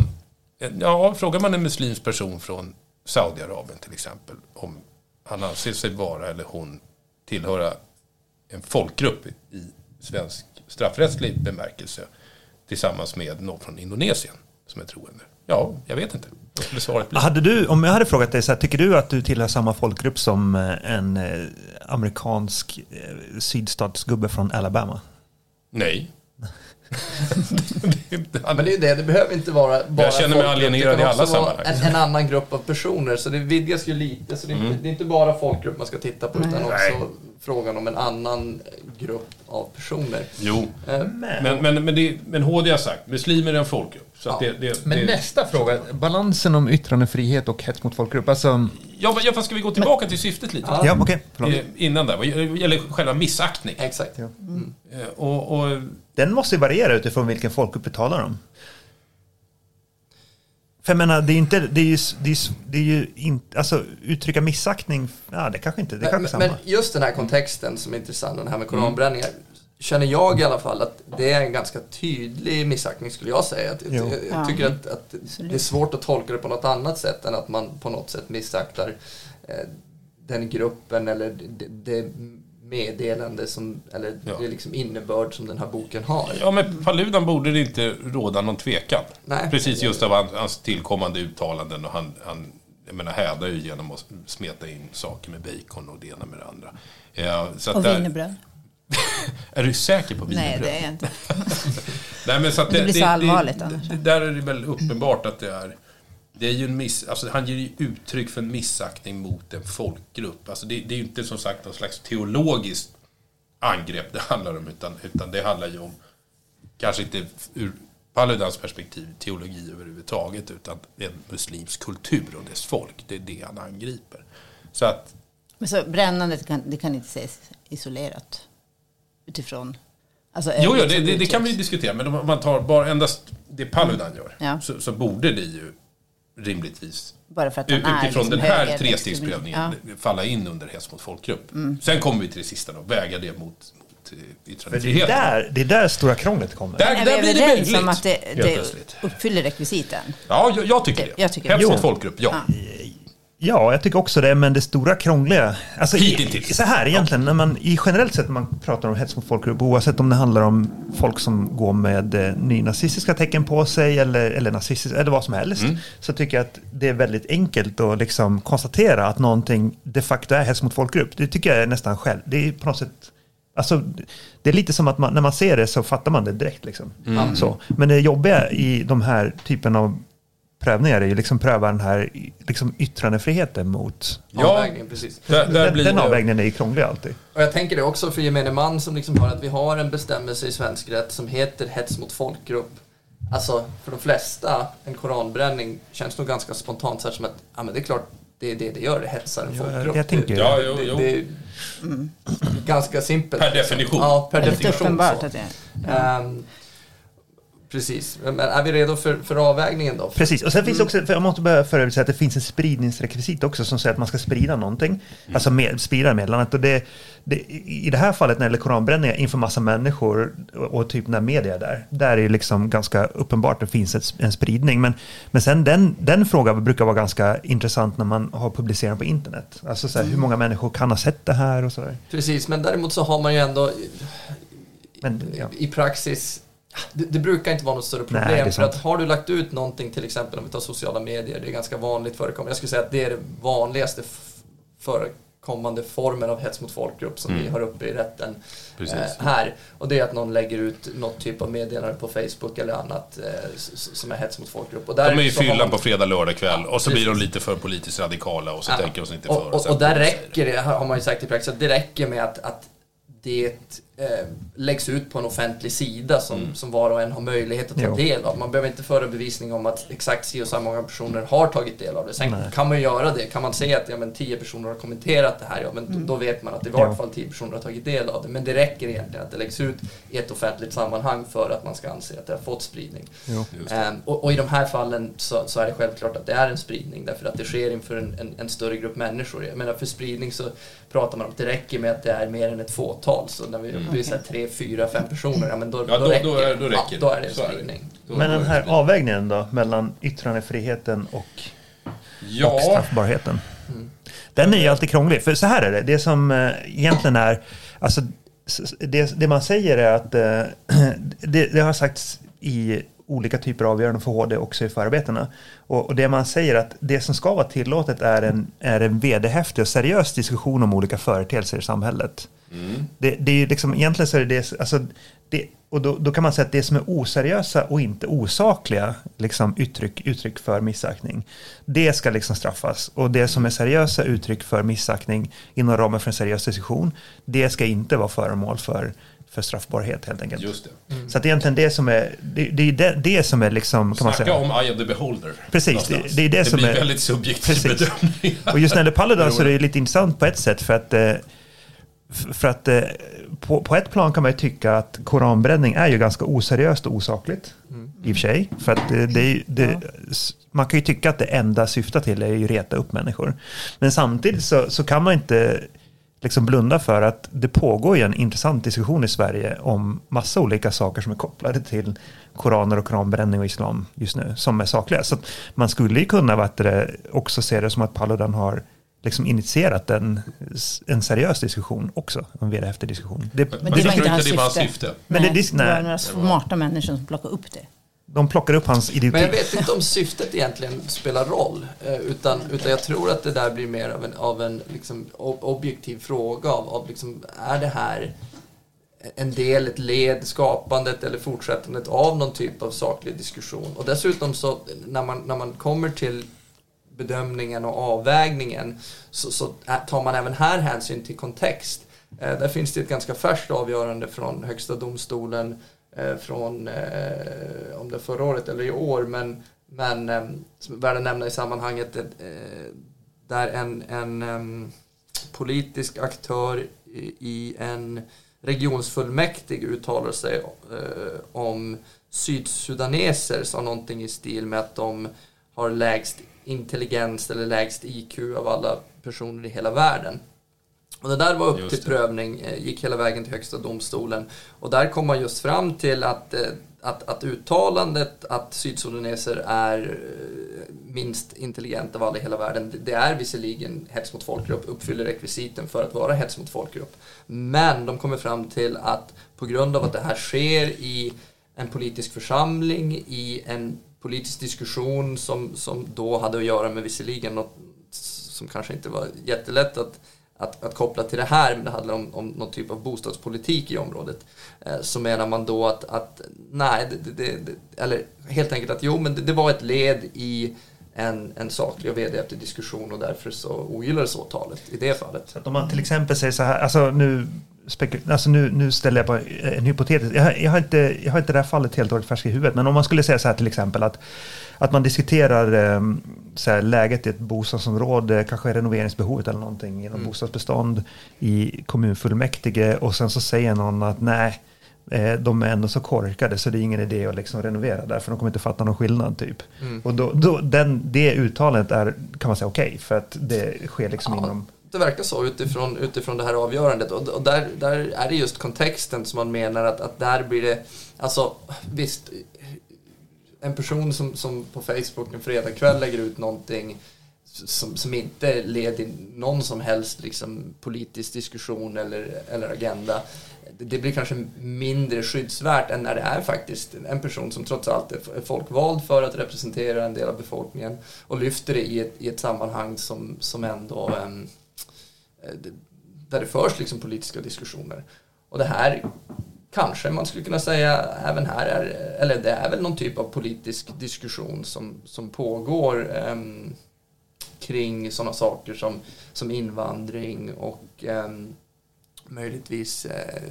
Ja, frågar man en muslimsk person från Saudiarabien till exempel om han anser sig vara eller hon tillhöra en folkgrupp i i svensk straffrättslig bemärkelse tillsammans med någon från Indonesien som är troende. Ja, jag vet inte. Skulle svaret bli? Hade du, om jag hade frågat dig så här, tycker du att du tillhör samma folkgrupp som eh, en eh, amerikansk eh, sydstatsgubbe från Alabama? Nej. Men det är ju det, det behöver inte vara bara känner mig alienerad i alla också sammanhang. En, en annan grupp av personer, så det vidgas ju lite. Så det är, inte, det är inte bara folkgrupp man ska titta på, utan också Nej. frågan om en annan grupp av personer. Jo, Eh, men, men, men, det, men HD har sagt muslimer är en folkgrupp. Så att Ja. det, det, Men det, nästa fråga, balansen om yttrandefrihet och hets mot folkgrupp. Alltså, Ja, ja, fast ska vi gå tillbaka till syftet lite? Ja. ja, okej. förlåt. Eh, Innan där, gäller själva missaktning. Exakt. Ja. Eh, Och, och, Den måste ju variera utifrån vilken folkgrupp vi talar om. För jag menar, det är ju inte, det är ju, det är, det är ju inte, alltså uttrycka missaktning, ja det kanske inte, det är Men, kanske men samma. just den här kontexten som är intressant, den här med koranbränningar. Känner jag i alla fall att det är en ganska tydlig missaktning skulle jag säga. Att, jag, jag Ja. tycker att, att det är svårt att tolka det på något annat sätt än att man på något sätt missaktar eh, den gruppen eller det, det meddelande som, eller Ja. det liksom innebörd som den här boken har. ja, med Paludan borde det inte råda någon tvekan. Nej. Precis just av hans, tillkommande uttalanden. Och han, han jag menar, hädar ju genom att smeta in saker med bacon och det ena med det andra. Ja, så att Och där- wienerbröd. Är du säker på Nej, wienerbröd? det är jag inte. Nej, men så att Det blir så allvarligt det, annars. det, Där är det väl uppenbart att det är... Det är ju en miss, alltså han ger ju uttryck för en missaktning mot en folkgrupp. Alltså det, det är ju inte som sagt någon slags teologiskt angrepp det handlar om, utan, utan det handlar ju om, kanske inte ur Paludans perspektiv, teologi överhuvudtaget, utan en muslimsk kultur och dess folk. Det är det han angriper. Så att, Men så brännandet kan, det kan inte ses isolerat. Utifrån... Alltså, jo, jo, det, det, det kan vi diskutera, men om man tar bara endast det Paludan gör, Ja. så, så borde det ju rimligtvis Bara för att han är Utifrån liksom den här höger- trestegsprövningen Ja. falla in under hets mot folkgrupp. Sen kommer vi till det sista då, väga det mot, eh, För det, är där, det är där stora krånglet kommer. Där, Är där blir det möjligt. om att det, det uppfyller rekvisiten? Ja, jag, jag tycker det. Jag tycker hets mot folkgrupp, ja. Ja. Ja, jag tycker också det, men det stora krångliga... Alltså, Hittills. så här egentligen, när man, i generellt sett när man pratar om hets mot folkgrupp, oavsett om det handlar om folk som går med eh, nynazistiska tecken på sig eller, eller nazistiska, eller vad som helst, Mm. så tycker jag att det är väldigt enkelt att liksom konstatera att någonting de facto är hets mot folkgrupp. Det tycker jag är nästan själv. Det är på något sätt... Alltså, det är lite som att man, när man ser det så fattar man det direkt. Liksom. Mm. Så. Men det jobbiga i de här typen av prövningar är ju liksom pröva den här liksom yttrandefriheten mot... Ja, Avvägningen, precis. där, där den blir den det- avvägningen är ju krånglig alltid. Och jag tänker det också för gemene man som liksom har att vi har en bestämmelse i svensk rätt som heter hets mot folkgrupp. Alltså för de flesta, en koranbränning känns nog ganska spontant så här som att ja, men det är klart det är det det gör, det hetsar en Ja, folkgrupp. jag tänker- det, Ja, jo, det, jo. det är ganska simpelt. Per definition. Ja, per definition. uppenbart så. att det är. Precis, men är vi redo för, för avvägningen då? Precis, och sen finns det också, för jag måste börja förut säga att det finns en spridningsrekvisit också som säger att man ska sprida någonting. Alltså med, sprida meddelandet. Och det, det, I det här fallet när det gäller koranbränningar inför massa människor och, och typ när media är där, där är det liksom ganska uppenbart att det finns ett, en spridning. Men, men sen den, den frågan brukar vara ganska intressant när man har publicerat på internet. Alltså så här, hur många människor kan ha sett det här och sådär. Precis, men däremot så har man ju ändå Men, ja. i praxis det, det brukar inte vara något större problem. Nej, för att har du lagt ut någonting, till exempel om vi tar sociala medier, det är ganska vanligt förekommande. Jag skulle säga att det är det vanligaste f- kommande formen av hets mot folkgrupp som vi Mm. har uppe i rätten Precis. eh, här. Och det är att någon lägger ut något typ av meddelande på Facebook eller annat eh, som är hets mot folkgrupp. Och där De är i fyllan man- på fredag, lördag kväll och så blir de Precis. lite för politiskt radikala och så Ja. tänker de sig inte för. och, och, sen och där räcker det, har man ju sagt i praxis, att det räcker med att, att det eh, läggs ut på en offentlig sida som, Mm. som var och en har möjlighet att ta Jo. del av. Man behöver inte föra bevisning om att exakt si och så många personer har tagit del av det. Sen Nej. kan man ju göra det. Kan man se att ja, men, tio personer har kommenterat det här, ja, men då, då vet man att i vart fall tio personer har tagit del av det. Men det räcker egentligen att det läggs ut i ett offentligt sammanhang för att man ska anse att det har fått spridning. Ehm, och, och i de här fallen så, så är det självklart att det är en spridning därför att det sker inför en, en, en större grupp människor. Jag menar för spridning så pratar man om att det räcker med att det är mer än ett fåtal. Så när vi Mm. så här tre, fyra, fem personer, ja men då, Ja, då- räcker, då är- då räcker ja, det. då är det en Så är det. spridning. Då- Men då den är här avvägningen då mellan yttrandefriheten och, och Ja, straffbarheten. Mm. Den är ju alltid krånglig. För så här är det, det som eh, egentligen är, alltså det, det man säger är att eh, det, det har sagts i olika typer av avgöranden för HD också i förarbetena. Och, och det man säger att det som ska vara tillåtet är en, är en vederhäftig och seriös diskussion om olika företeelser i samhället. Mm. Det, det är ju liksom, egentligen så är det det, alltså det och då, då kan man säga att det som är oseriösa och inte osakliga liksom uttryck, uttryck för missaktning, det ska liksom straffas. Och det som är seriösa uttryck för missaktning inom ramen för en seriös diskussion, det ska inte vara föremål för, för straffbarhet helt enkelt. just det. Så att egentligen det som är, det, det är det, det som är liksom, kan man Snacka säga. om Eye of the Beholder. Precis, det- det är det som blir är- väldigt subjektiv Precis. bedömning. Och just när det gäller Paludan så är det lite intressant på ett sätt för att eh, för att eh, på, på ett plan kan man ju tycka att koranbränning är ju ganska oseriöst och osakligt. I och för sig. För att det, det, är det, s- man kan ju tycka att det enda syftar till är ju reta upp människor. Men samtidigt så, så kan man inte liksom blunda för att det pågår ju en intressant diskussion i Sverige om massa olika saker som är kopplade till koraner och koranbränning och islam just nu som är sakliga. Så att man skulle ju kunna det, också se det som att Paludan har liksom initierat en, en seriös diskussion också, en vederhäftig diskussion. Det, Men det var inte hans det syfte. syfte. Men nej, det- det, nej. var några smarta människor som plockade upp det de plockar upp hans Men jag vet inte om syftet egentligen spelar roll. Eh, utan, utan jag tror att det där blir mer av en, av en liksom objektiv fråga. Av, av liksom, är det här en del, ett led, skapandet eller fortsättandet av någon typ av saklig diskussion? Och dessutom så när man, när man kommer till bedömningen och avvägningen så, så tar man även här hänsyn till kontext. Eh, där finns det ett ganska färskt avgörande från Högsta domstolen Eh, från, eh, om det är förra året eller i år, men, men eh, som är värd att nämna i sammanhanget, eh, där en, en politisk aktör i, i en regionsfullmäktige uttalar sig eh, om sydsudaneser, sa någonting i stil med att de har lägst intelligens eller lägst IQ av alla personer i hela världen. Och det där var upp Just till det. prövning, eh, gick hela vägen till Högsta domstolen. Och där kom man just fram till att, eh, att, att uttalandet att sydsudaneser är eh, minst intelligenta av alla i hela världen, det- det är visserligen hets mot folkgrupp, uppfyller rekvisiten för att vara hets mot folkgrupp. Men de kommer fram till att på grund av att det här sker i en politisk församling, i en politisk diskussion som, som då hade att göra med visserligen något som kanske inte var jättelätt att, att, att koppla till det här, men det handlar om, om någon typ av bostadspolitik i området. Eh, så menar man då att, att nej, det, det, det, eller helt enkelt att jo, men det, det var ett led i en, en saklig och vederhäftig diskussion och därför så ogillades åtalet i det fallet. Så att om man till exempel säger så här, alltså nu, spekul- alltså nu, nu ställer jag bara en hypotetisk, jag, har- jag, har inte, jag har inte det här fallet helt och färskt i huvudet, men om man skulle säga så här till exempel att, att man diskuterar eh, så här, läget i ett bostadsområde, kanske renoveringsbehovet eller någonting inom Mm. bostadsbestånd i kommunfullmäktige och sen så säger någon att nej, eh, de är ändå så korkade så det är ingen idé att liksom renovera där för de kommer inte fatta någon skillnad typ. Mm. Och då, då, den, det uttalandet är, kan man säga okej, för att det sker liksom Ja, inom det verkar så utifrån, utifrån det här avgörandet. Och, och där, där är det just kontexten som man menar att, att där blir det... Alltså visst, en person som, som på Facebook en fredagkväll lägger ut någonting som, som inte leder till någon som helst liksom, politisk diskussion eller, eller agenda. Det, blir kanske mindre skyddsvärt än när det är faktiskt en person som trots allt är folkvald för att representera en del av befolkningen och lyfter det i ett, i ett sammanhang som, som ändå um, Eh, där det förs liksom politiska diskussioner. Och det här kanske man skulle kunna säga även här är, eller det är väl någon typ av politisk diskussion som, som pågår ehm, kring sådana saker som, som invandring och ehm, möjligtvis eh,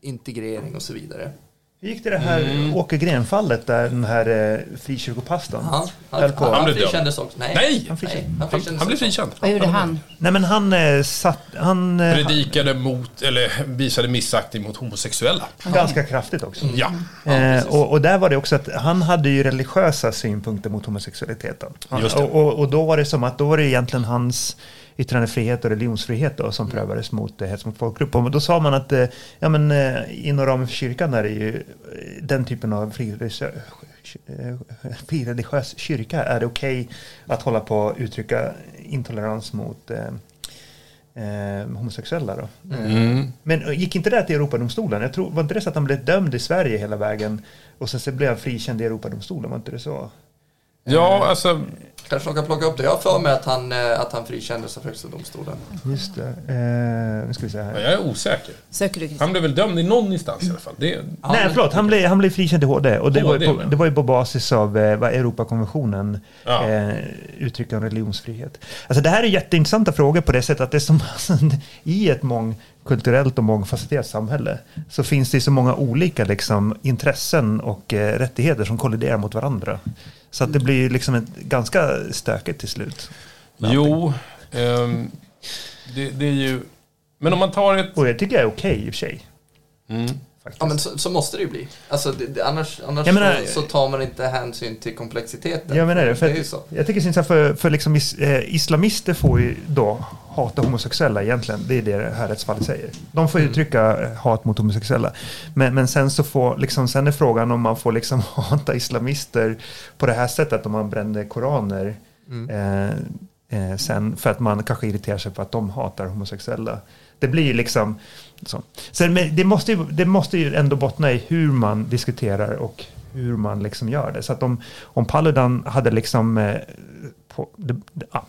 integrering och så vidare. Hur gick det det här Åke Gren-fallet där den här eh, frikyrkopastorn Han, han, han, Han frikändes också. Nej, Nej! Han nej, han Han, frikändes han blev frikänd. Vad gjorde han? Nej men han eh, satt, han eh, Predikade mot, eller visade missaktning mot homosexuella. ganska kraftigt också. Ja. Eh, och, och där var det också att han hade ju religiösa synpunkter mot homosexualiteten. Just det. Och, och, och då var det som att då var det egentligen hans yttrandefrihet och religionsfrihet då, som prövades mot eh, hets mot folkgrupp. Och då sa man att eh, ja, men, eh, inom ramen för kyrkan är det ju eh, den typen av frireligiös, eh, frireligiös kyrka är det okej att hålla på och uttrycka intolerans mot eh, eh, homosexuella. Då. Mm. Men eh, gick inte det till Europadomstolen? Jag tror, var inte det så att han blev dömd i Sverige hela vägen och sen så blev han frikänd i Europadomstolen? Var inte det så? Ja, alltså. Kanske de kan plocka upp det. Jag har för mig att han, eh, att han frikändes av Högsta domstolen. Just det. Eh, nu ska vi se här. Jag är osäker. Söker du Han blev väl dömd i någon instans i alla fall. Det, Ja, Nej, men- förlåt. Han blev, han blev frikänd i HD. Och det, var, ju HD, på, det var ju på basis av eh, vad Europakonventionen Ja. eh, uttrycker om religionsfrihet. Alltså det här är jätteintressanta frågor på det sättet att det är som i ett mångkulturellt och mångfacetterat samhälle så finns det så många olika liksom, intressen och eh, rättigheter som kolliderar mot varandra. Så att det blir ju liksom ett, ganska stökigt till slut. jo, ehm, det, det är ju... Men om man tar ett... Och det tycker jag är okej i och för sig. Mm. Faktiskt. Ja men så, så måste det ju bli. Alltså, det, annars annars menar- så, tar man inte hänsyn till komplexiteten. Jag menar det. För det är ju så. Jag tycker så för, för liksom is, eh, islamister får ju då hata homosexuella egentligen. Det är det här rättsfallet säger. De får Mm. uttrycka eh, hat mot homosexuella. Men, men sen så får, liksom, sen är frågan om man får liksom hata islamister på det här sättet om man bränner koraner. Mm. Eh, eh, sen för att man kanske irriterar sig på att de hatar homosexuella. Det blir ju liksom så. Sen, men det, måste ju, det måste ju ändå bottna i hur man diskuterar och hur man liksom gör det. Så att om, om Paludan hade liksom... Eh, på, det, det, ja.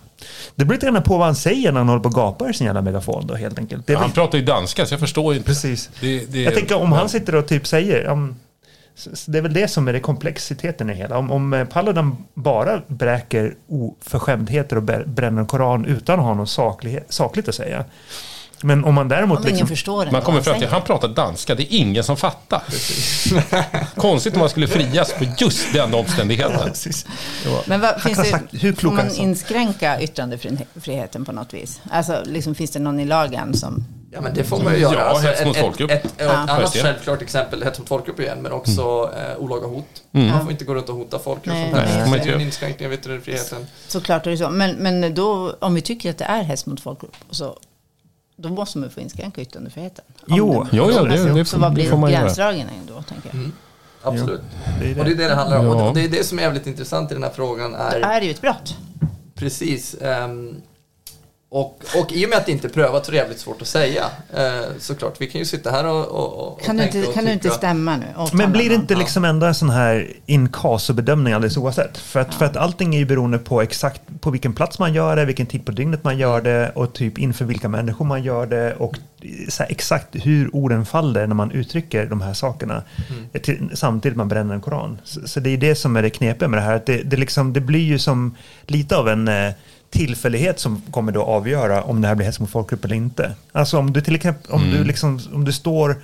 det beror lite grann på vad han säger när han håller på och gapar i sin jävla megafon då helt enkelt. Är Han pratar ju danska, så jag förstår inte. precis. Det, Jag tänker om han sitter och typ säger... Um, det är väl det som är det komplexiteten i det hela. Om, om eh, Paludan bara bräker oförskämdheter och bränner en koran utan att ha något saklighet, sakligt att säga. Men om man däremot... Om ingen liksom, förstår Man vad kommer fram till säger. han pratar danska, det är ingen som fattar. Konstigt om man skulle frias på just den omständigheten. Men vad, finns kan det, hur får man inskränka yttrandefriheten på något vis? Alltså, liksom, finns det någon i lagen som... Ja men det får man ju göra. Alltså, Ja, hets mot ett, folkgrupp. Ett, ett, ett, Ja. annat det. självklart exempel, hets mot folkgrupp igen, men också eh, olaga hot. Mm. Man får inte gå runt och hota folk. hur Nej, som helst. man Det är en inskränkning av yttrandefriheten. Såklart är det så. Men, men då, om vi tycker att det är hets mot folkgrupp, så, då måste man få inskränka yttrandefriheten. Jo. Jo, jo, det- alltså, det så vad det blir får man göra. gränsdragningen då, tänker jag? Mm. Absolut. Det är det. Och det är det det handlar om. Ja. Och det är det som är jävligt intressant i den här frågan. Det Är, är ju ett brott. Precis. ehm, och, och i och med att det inte är prövat så är det jävligt svårt att säga. Eh, såklart, vi kan ju sitta här och, och, och Kan du inte, och kan du inte stämma nu? Men blir det någon? inte liksom ändå en sån här in casu-bedömning alldeles oavsett? För att, för att allting är ju beroende på exakt på vilken plats man gör det, vilken tid på dygnet man gör det och typ inför vilka människor man gör det och så här, exakt hur orden faller när man uttrycker de här sakerna till, samtidigt man bränner en koran. Så, så det är det som är det knepiga med det här. Att det, det, liksom, det blir ju som lite av en eh, tillfällighet som kommer då avgöra om det här blir hets mot folkgrupp eller inte. Alltså om du till exempel, om du liksom, om du står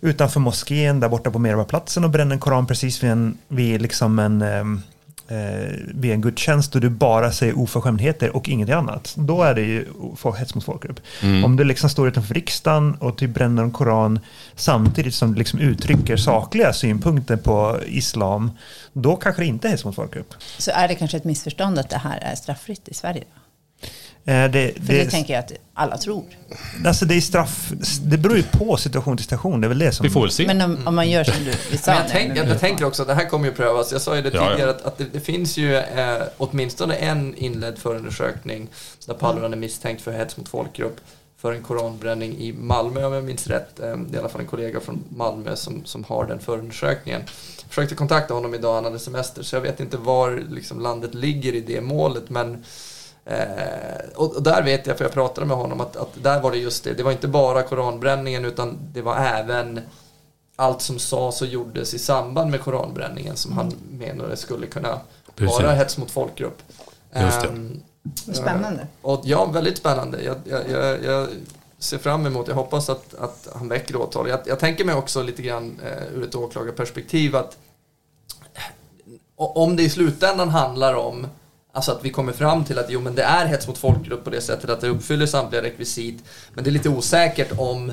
utanför moskén där borta på Mervaplatsen och bränner en koran precis vid en, vid liksom en, ehm, eh, vid en gudstjänst och du bara säger oförskämdheter och ingenting annat. Då är det ju få- hets mot folkgrupp. Om du liksom står utanför riksdagen och typ bränner en koran samtidigt som du liksom uttrycker sakliga synpunkter på islam, då kanske det inte är hets mot folkgrupp. Så är det kanske ett missförstånd att det här är straffritt i Sverige? Då? Eh, det, För det, tänker jag att alla tror. alltså det är straff, det beror ju på situation till station, det är väl det som... Vi får väl se. Men om, om man gör som du sa jag, nu, tänk, jag, jag tänker också att det här kommer ju prövas. Jag sa ju det Ja, ja. tidigare att, att det, det finns ju eh, åtminstone en inledd förundersökning där Paludan är misstänkt för hets mot folkgrupp för en koranbränning i Malmö om jag minns rätt. Eh, det är i alla fall en kollega från Malmö som, som har den förundersökningen. Jag försökte kontakta honom idag, han hade semester, så jag vet inte var liksom, landet ligger i det målet. Men, eh, och där vet jag, för jag pratade med honom, att, att där var det just det. Det var inte bara koranbränningen utan det var även allt som sades och gjordes i samband med koranbränningen som han menade skulle kunna Precis. vara hets mot folkgrupp. Just det. Ehm, Spännande. och ja, väldigt spännande. Jag, jag, jag, jag ser fram emot, jag hoppas att, att han väcker åtal. Jag, jag tänker mig också lite grann eh, ur ett åklagarperspektiv att o- om det i slutändan handlar om Alltså att vi kommer fram till att jo men det är hets mot folkgrupp på det sättet att det uppfyller samtliga rekvisit. Men det är lite osäkert om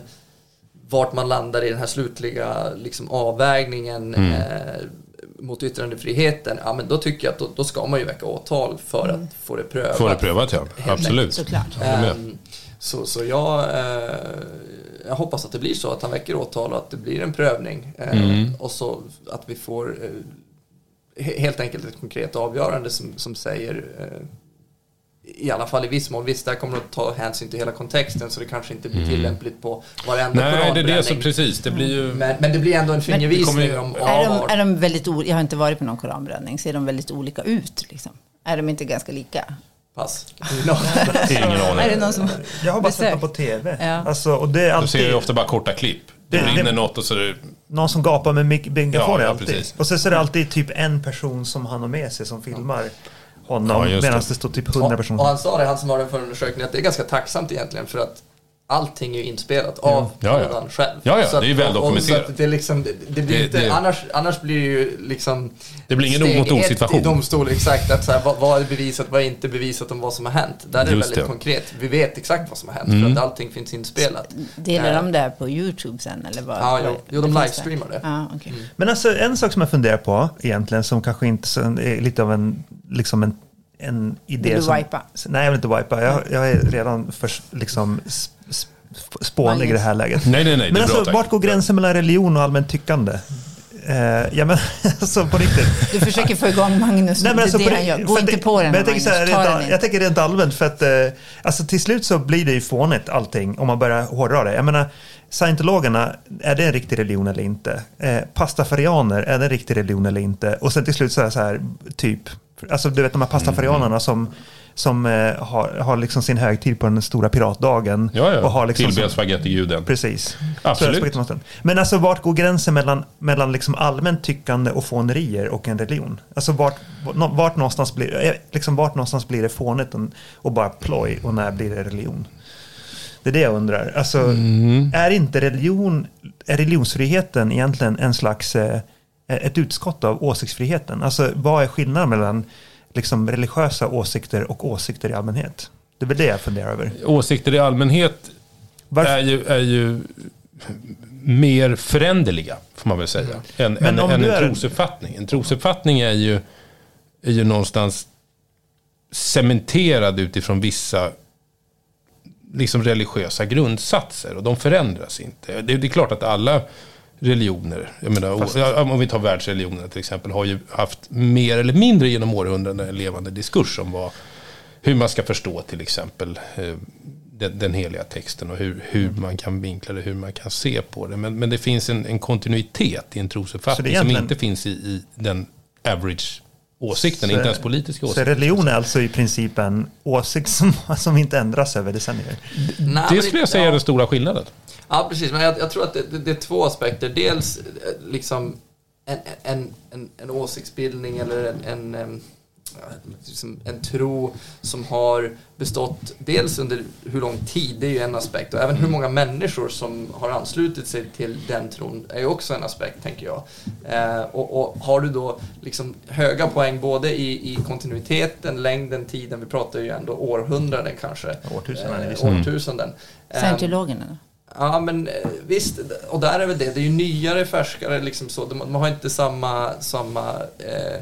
vart man landar i den här slutliga liksom, avvägningen eh, mot yttrandefriheten. Ja men då tycker jag att då, då ska man ju väcka åtal för att få det prövat. Får det prövat ja, absolut. Såklart. Ehm, Så, så jag, eh, jag hoppas att det blir så att han väcker åtal och att det blir en prövning. Eh, Mm. Och så att vi får eh, helt enkelt ett konkret avgörande som, som säger eh, i alla fall i viss mån, visst där kommer det att ta hänsyn till hela kontexten så det kanske inte blir tillämpligt på varenda Mm. Nej, det är det som koranbränning. precis, det blir ju... men, men det blir ändå en fingervisning ju- om, Är de, är de väldigt o- jag har inte varit på någon koranbränning. Ser de väldigt olika ut? Liksom? Är de inte ganska lika? Pass. Ingen aning. Är det någon som Jag har bara sett dem på tv. Ja. Alltså, och det är Du alltid ser ju ofta bara korta klipp. Det Det- något och så är det... någon som gapar med mig- megafon. Ja, ja, alltid. precis. Och sen så är det alltid typ en person som han har med sig som filmar honom. Ja, medan det. det står typ hundra Och, personer. och han sa det, han som har den förundersökningen, att det är ganska tacksamt egentligen för att allting är ju inspelat av Ja, ja. Jordan själv. Ja, ja, Så att- det är ju väl dokumenterat. Det, är liksom, det, det blir Det- inte, det- Annars, annars blir det ju liksom... Det blir ingen steg mot ett situation. i domstol, exakt. Att så här, vad, vad är bevisat, vad är inte bevisat om vad som har hänt. Där är det Just väldigt det. Mm. konkret. Vi vet exakt vad som har hänt för att allting finns inspelat. Delar Eh, de det på YouTube sen? Eller vad, Ja, jo, jo, de livestreamar det. Ja, okej. Men alltså en sak som jag funderar på egentligen som kanske inte är lite av en, liksom en, en idé Vill du som... wipa? Nej, jag vill inte wipa. Jag, jag är redan för, liksom spånig i det här läget. Nej, nej, nej. det Men alltså, bra, vart går gränsen mellan religion och allmänt tyckande? Eh, ja, men alltså på riktigt. Du försöker få igång Magnus. Nej, men det alltså, är det han det- gör. Gå inte det- på den men här, jag tänker, Magnus. så här, den rent, inte. jag tänker rent allmänt för att eh, alltså, till slut så blir det ju fånigt allting om man börjar hårdra det. Jag menar, scientologerna, är det en riktig religion eller inte? Eh, pastafarianer, är det en riktig religion eller inte? Och sen till slut så är det så här, typ, alltså du vet de här pastafarianerna som som eh, har, har liksom sin högtid på den stora piratdagen. Ja, ja. Och har liksom Tillbe som- spagettiguden. Precis. Absolut. Så. Men alltså vart går gränsen mellan, mellan liksom allmänt tyckande och fånerier och en religion? Alltså vart, vart, någonstans, blir, eh, liksom vart någonstans blir det fånigt och bara ploj och när blir det religion? Det är det jag undrar. Alltså, Mm. är inte religion, är religionsfriheten egentligen en slags, eh, ett utskott av åsiktsfriheten? Alltså vad är skillnaden mellan liksom, religiösa åsikter och åsikter i allmänhet? Det är väl det jag funderar över. Åsikter i allmänhet Varför- är ju, är ju mer föränderliga, får man väl säga, än, Men än, än du en är en- trosuppfattning. En trosuppfattning är ju, är ju någonstans cementerad utifrån vissa liksom religiösa grundsatser och de förändras inte. Det, det är klart att alla religioner, jag menar, o- om vi tar världsreligionerna till exempel, har ju haft mer eller mindre genom århundraden en levande diskurs om vad, hur man ska förstå till exempel eh, den, den heliga texten och hur, hur man kan vinkla det, hur man kan se på det. Men, men det finns en, en kontinuitet i en trosuppfattning är som egentligen- inte finns i, i den average åsikten, Så- inte ens politiska Så åsikten. religion är alltså i princip en åsikt som, som inte ändras över decennier. Nej, Det skulle jag säga är ja. den stora skillnaden. Ja, precis. Men jag, jag tror att det, det, det är två aspekter. Dels eh, liksom en, en, en, en åsiktsbildning eller en, en, en tro som har bestått dels under hur lång tid, det är ju en aspekt. Och även hur många människor som har anslutit sig till den tron är ju också en aspekt, tänker jag. Eh, och, och har du då liksom höga poäng både i, i kontinuiteten, längden, tiden, vi pratar ju ändå århundraden kanske. Årtusenden Eh, vissa. årtusenden. Ehm, Scientologerna då? Ja, men eh, visst. Och där är väl det. Det är ju nyare, färskare, liksom så. De har inte samma, samma eh,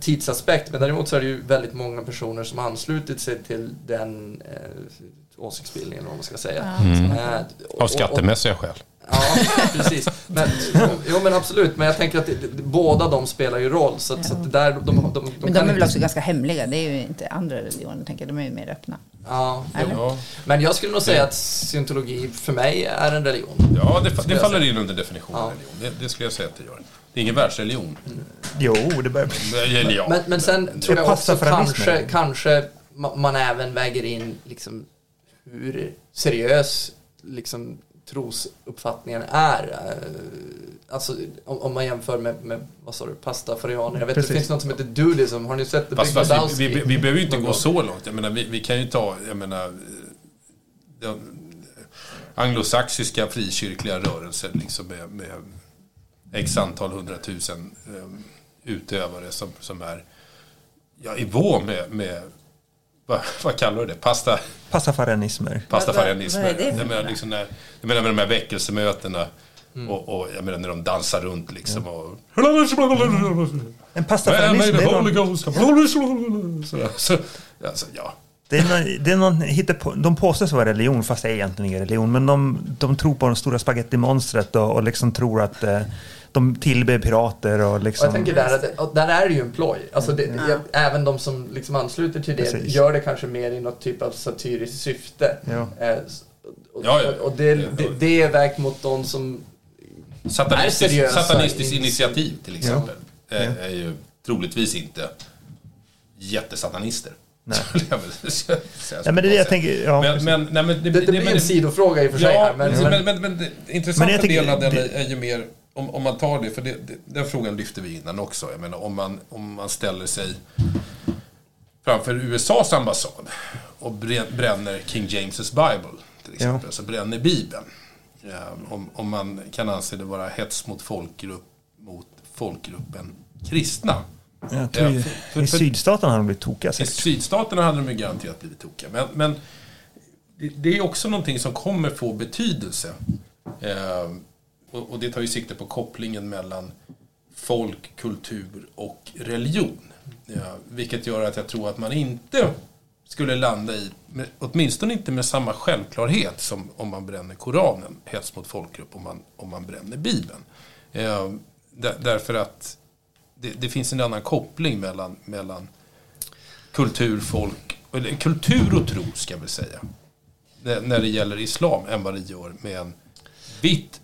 tidsaspekt. Men däremot så är det ju väldigt många personer som har anslutit sig till den eh, åsiktsbildningen, vad man ska säga. Mm. Eh, och- Av och- skattemässiga skäl. Ja, precis. Men, jo, men absolut. Men jag tänker att det, det, båda de spelar ju roll. Så, att- så att det där, de, de, de, de Men de är väl inte- också ganska hemliga. Det är ju inte andra religioner, tänker jag. De är ju mer öppna. Ja? Ja, Men jag skulle nog säga att scientologi för mig är en religion. ja det, det faller säga. in under definitionen Ja. av religion. Det, det skulle jag säga att det gör. Det är ingen världsreligion. Jo, det börjar bli... Men, men sen tror jag också kanske, kanske ma- man även väger in liksom hur seriös liksom trosuppfattningen är. Eh, Alltså om, om man jämför med, med vad sa du, pastafarianer. Jag vet Precis. det finns något som heter Dudism. Har ni sett The Fast, fast vi, vi, vi behöver ju inte gå så långt. Jag menar, vi, vi kan ju ta, jag menar, eh, den anglosaxiska frikyrkliga rörelser liksom med, med x antal hundratusen um, utövare som, som är ja, i vå med, med vad, vad kallar du det? Pasta, Pastafarianismer. pastafarianismer. Vad- vad är det för jag, menar, liksom när, jag menar med de här väckelsemötena Mm. och, och jag menar när de dansar runt liksom och... En pastafarianism, det är någon, Sådär, så, alltså, ja. det är någon, det är någon hittepå, de påstås vara religion, fast det är egentligen ingen religion. Men de, de tror på det stora spagettimonstret och, och liksom tror att eh, de tillber pirater och Och liksom... jag tänker där, att, och där är det ju en ploj. Alltså det, jag, även de som liksom ansluter till det Precis. gör det kanske mer i något typ av satiriskt syfte. Ja. Eh, och, Ja, ja. och, och det, det, det är vägt mot de som... Satanistisk, Är seriösa satanistiskt initiativ till exempel Ja. Är, är ju troligtvis inte jättesatanister. Nej. Men det är det jag tänker, ja, men, precis. men, nej, men Det, det blir en sidofråga i och för sig Ja, här, men, men, men, men, men, intressanta Men jag tycker- delen är ju mer, om, om man tar det, för det, det, den frågan lyfte vi innan också. Jag menar om man, om man ställer sig framför USAs ambassad och brä- bränner King James' Bible, till exempel, Ja. alltså bränner Bibeln. Ja, om, om man kan anse det vara hets mot folkgrupp mot folkgruppen kristna. Ja, för- I för- sydstaterna har de blivit tokiga I säkert. sydstaterna hade de garanterat blivit tokiga. Men, men det, det är också någonting som kommer få betydelse. Eh, och, och det tar ju sikte på kopplingen mellan folk, kultur och religion. Ja, vilket gör att jag tror att man inte skulle landa i, med, åtminstone inte med samma självklarhet som om man bränner Koranen, hets mot folkgrupp, om man, om man bränner Bibeln. Eh, där, därför att det, det finns en annan koppling mellan, mellan kultur, folk, eller kultur och tro ska jag väl säga. När när det gäller islam än vad det gör med en vitt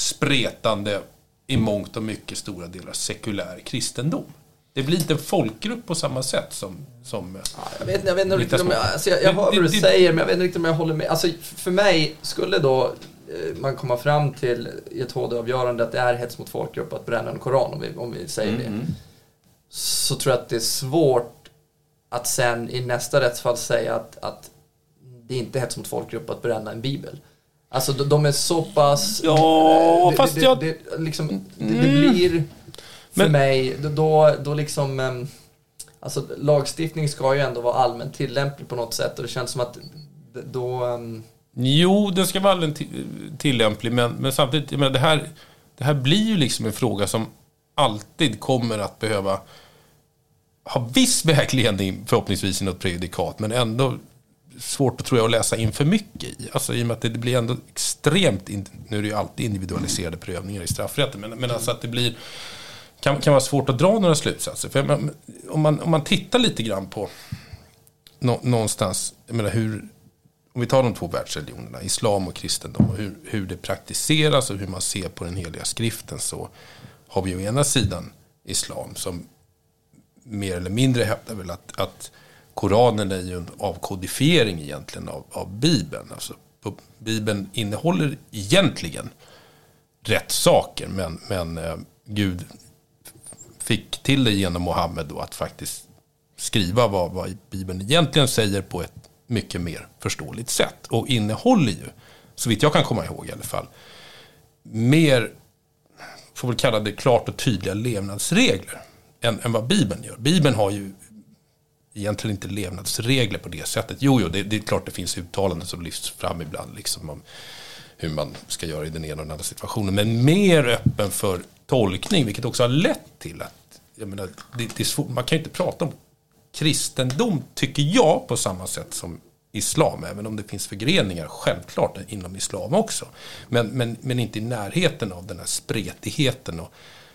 spretande, i mångt och mycket stora delar sekulär kristendom. Det blir inte en folkgrupp på samma sätt som... som Ja, jag, vet, jag vet inte riktigt om jag, alltså jag, jag hör vad du säger, men jag vet inte riktigt om jag håller med. Alltså, för mig skulle då eh, man komma fram till i ett HD-avgörande att det är hets mot folkgrupp att bränna en koran, om vi, om vi säger Mm, det. Så tror jag att det är svårt att sen i nästa rättsfall säga att, att det är inte hets mot folkgrupp att bränna en bibel. Alltså de, är så pass... Ja, eh, fast det, jag- det, det, liksom, det, det Mm. blir för Men- mig, då, då liksom... Alltså lagstiftning ska ju ändå vara allmänt tillämplig på något sätt och det känns som att då... Jo, den ska vara allmänt ti- tillämplig, men, men samtidigt, jag menar, det, här, det här blir ju liksom en fråga som alltid kommer att behöva ha viss vägledning, förhoppningsvis i något prejudikat, men ändå svårt att, tror jag, att läsa in för mycket i. Alltså i och med att det blir ändå extremt, in, nu är det ju alltid individualiserade prövningar i straffrätten, men, men alltså att det blir kan, kan vara svårt att dra några slutsatser. För menar, om, man, om man tittar lite grann på nå, någonstans, jag menar hur, om vi tar de två världsreligionerna, islam och kristendom, och hur, hur det praktiseras och hur man ser på den heliga skriften, så har vi å ena sidan islam som mer eller mindre hävdar väl att, att Koranen är ju en avkodifiering egentligen av, av Bibeln. Alltså, Bibeln innehåller egentligen rätt saker, men, men eh, Gud fick till det genom Mohammed då att faktiskt skriva vad, vad Bibeln egentligen säger på ett mycket mer förståeligt sätt. Och innehåller ju, så vitt jag kan komma ihåg i alla fall, mer, får väl kalla det klart och tydliga levnadsregler än, än vad Bibeln gör. Bibeln har ju egentligen inte levnadsregler på det sättet. Jo, jo, det, det är klart det finns uttalanden som lyfts fram ibland, liksom om hur man ska göra i den ena och den andra situationen. Men mer öppen för tolkning, vilket också har lett till att, jag menar, det, det är svårt, man kan ju inte prata om kristendom, tycker jag, på samma sätt som islam, även om det finns förgreningar, självklart, inom islam också. Men, men, men inte i närheten av den här spretigheten och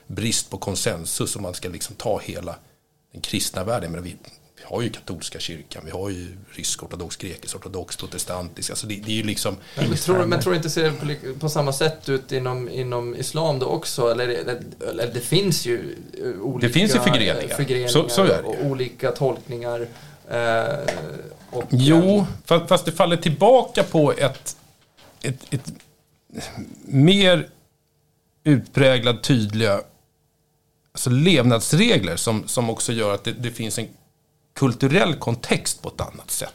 brist på konsensus om man ska liksom ta hela den kristna världen. Men vi har ju katolska kyrkan, vi har ju rysk-ortodox, grekisk-ortodox, protestantisk. Alltså det, det är ju liksom... Men tror, men tror du inte ser det på, på samma sätt ut inom, inom islam då också? Eller, eller, eller det finns ju eh, olika Det finns ju förgreningar. förgreningar Så- så är det ju. och olika tolkningar. Eh, och, Jo, fa- fast det faller tillbaka på ett, ett, ett mer utpräglad tydliga alltså levnadsregler som, som också gör att det, det finns en kulturell kontext på ett annat sätt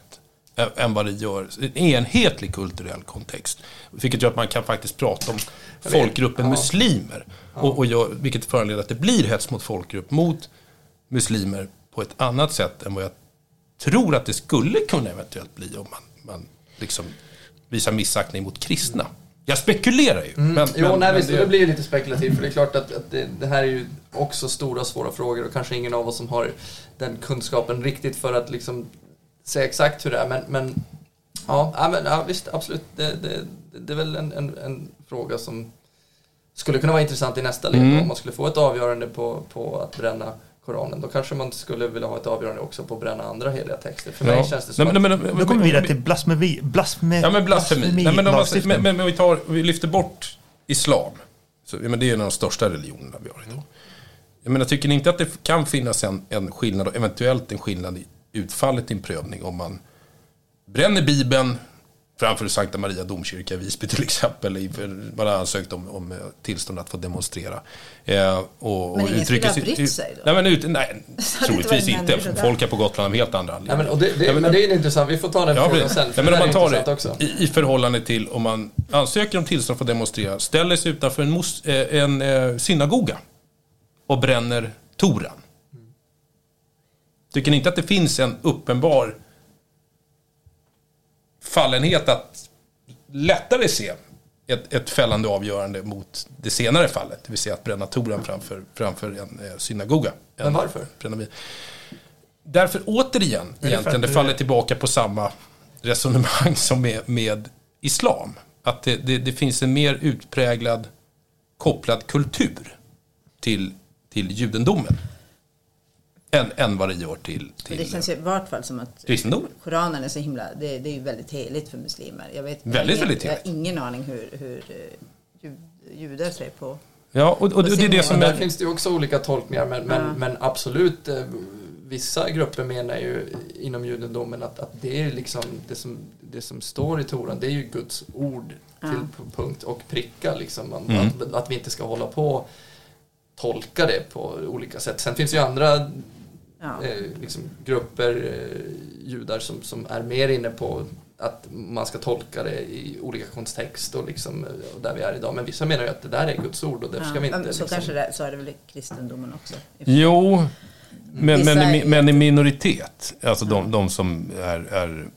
än vad det gör, en enhetlig kulturell kontext. Vilket gör att man kan faktiskt prata om folkgruppen muslimer. Och, och gör, vilket föranleder att det blir hets mot folkgrupp mot muslimer på ett annat sätt än vad jag tror att det skulle kunna eventuellt bli om man, man liksom visar missaktning mot kristna. Jag spekulerar ju. Men, Jo, men, nej, men visst, det- det blir ju lite spekulativt för det är klart att, att det, det här är ju också stora svåra frågor och kanske ingen av oss som har den kunskapen riktigt för att liksom säga exakt hur det är. Men, men ja, ja, men, ja visst, absolut. Det, det, det är väl en, en, en fråga som skulle kunna vara intressant i nästa led. Mm. Om man skulle få ett avgörande på, på att bränna Koranen, då kanske man skulle vilja ha ett avgörande också på att bränna andra heliga texter. För mig Ja. känns det som Nej, men- att... men- men- Då kommer vi vidare till blasfemi. blasfemi Ja men blasfemi. Nej, men, om man, men, men, men vi, tar, vi lyfter bort islam. Så, ja, men det är en av de största religionerna vi har idag. Jag menar, tycker ni inte att det kan finnas en, en skillnad, och eventuellt en skillnad i utfallet i en prövning om man bränner Bibeln framför Sankta Maria domkyrka i Visby till exempel. Man har ansökt om, om eh, tillstånd att få demonstrera. Eh, och, Men och ingen skulle ha brytt sig då? Nej, men ut, nej troligtvis inte. Folk är på Gotland av helt andra Ja, anledningar. men, och det, det, Ja, men- men det är intressant, vi får ta den Ja, frågan sen. Ja, men om man tar det också. i, i förhållande till om man ansöker om tillstånd för att demonstrera, ställer sig utanför en, mos, eh, en eh, synagoga och bränner Toran. Tycker ni inte att det finns en uppenbar fallenhet att lättare se ett, ett fällande avgörande mot det senare fallet, det vill säga att bränna Toran framför, framför en eh, synagoga. Men varför? bränna. Därför återigen, det egentligen, det faller tillbaka på samma resonemang som med, med islam. Att det, det, det finns en mer utpräglad kopplad kultur till, till judendomen. Än, än vad det gör till, till det känns ju i vart fall som att kristendomen. Koranen är så himla, det, det är ju väldigt heligt för muslimer. Jag vet, Väldigt, jag, väldigt Jag har ingen aning hur, hur eh, jud, judar ser på. Ja, och, och det, det är det som där är... finns det ju också olika tolkningar, men, men, Ja. men absolut eh, vissa grupper menar ju inom judendomen att, att det är liksom det som, det som står i Toran, det är ju Guds ord till Ja. punkt och pricka liksom. Att, Mm. att, att vi inte ska hålla på och tolka det på olika sätt. Sen finns det ju andra Ja. eh, liksom, grupper eh, judar som, som är mer inne på att man ska tolka det i olika kontext och liksom, eh, och där vi är idag. Men vissa menar ju att det där är Guds ord och därför ska vi inte... men så liksom, kanske det, så är det väl i kristendomen också. Jo, men, men, i, är- men i minoritet. Alltså de, de som är, är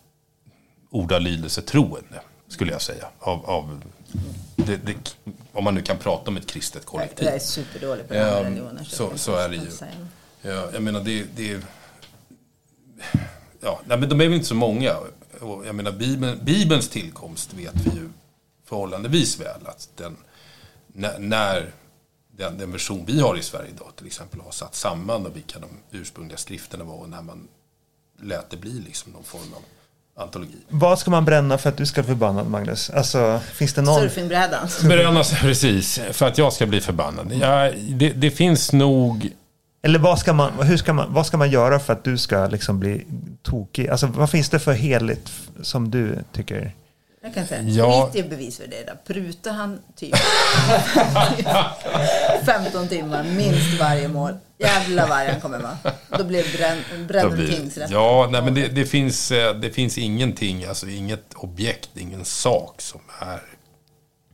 ordalydelsetroende, skulle jag säga. Av, av det, det, om man nu kan prata om ett kristet kollektiv. Jag är superdålig på de här Ehm, religioner. så- så är det ju. Ja, jag menar, det, det Ja, nej, men de är väl inte så många. Jag menar, Bibeln, Bibelns tillkomst vet vi ju förhållandevis väl. Att den, när, när den, den version vi har i Sverige idag till exempel har satt samman och vilka de ursprungliga skrifterna var och när man lät det bli liksom någon form av antologi. Vad ska man bränna för att du ska bli förbannad, Magnus? Alltså, finns det någon... Surfingbrädan. Bränna sig precis för att jag ska bli förbannad. Ja, det, det finns nog Eller vad ska, man, hur ska man, vad ska man göra för att du ska liksom bli tokig? Alltså, vad finns det för heligt som du tycker? Jag kan säga, Ja. skit i bevis för det. Då. Prutar han typ 15 timmar minst varje mål. Jävlar vad arg han kommer vara. Då blir bränn, blir- tingsrätt. Ja, nej, men det, det, finns, eh, det finns ingenting, alltså inget objekt, ingen sak som är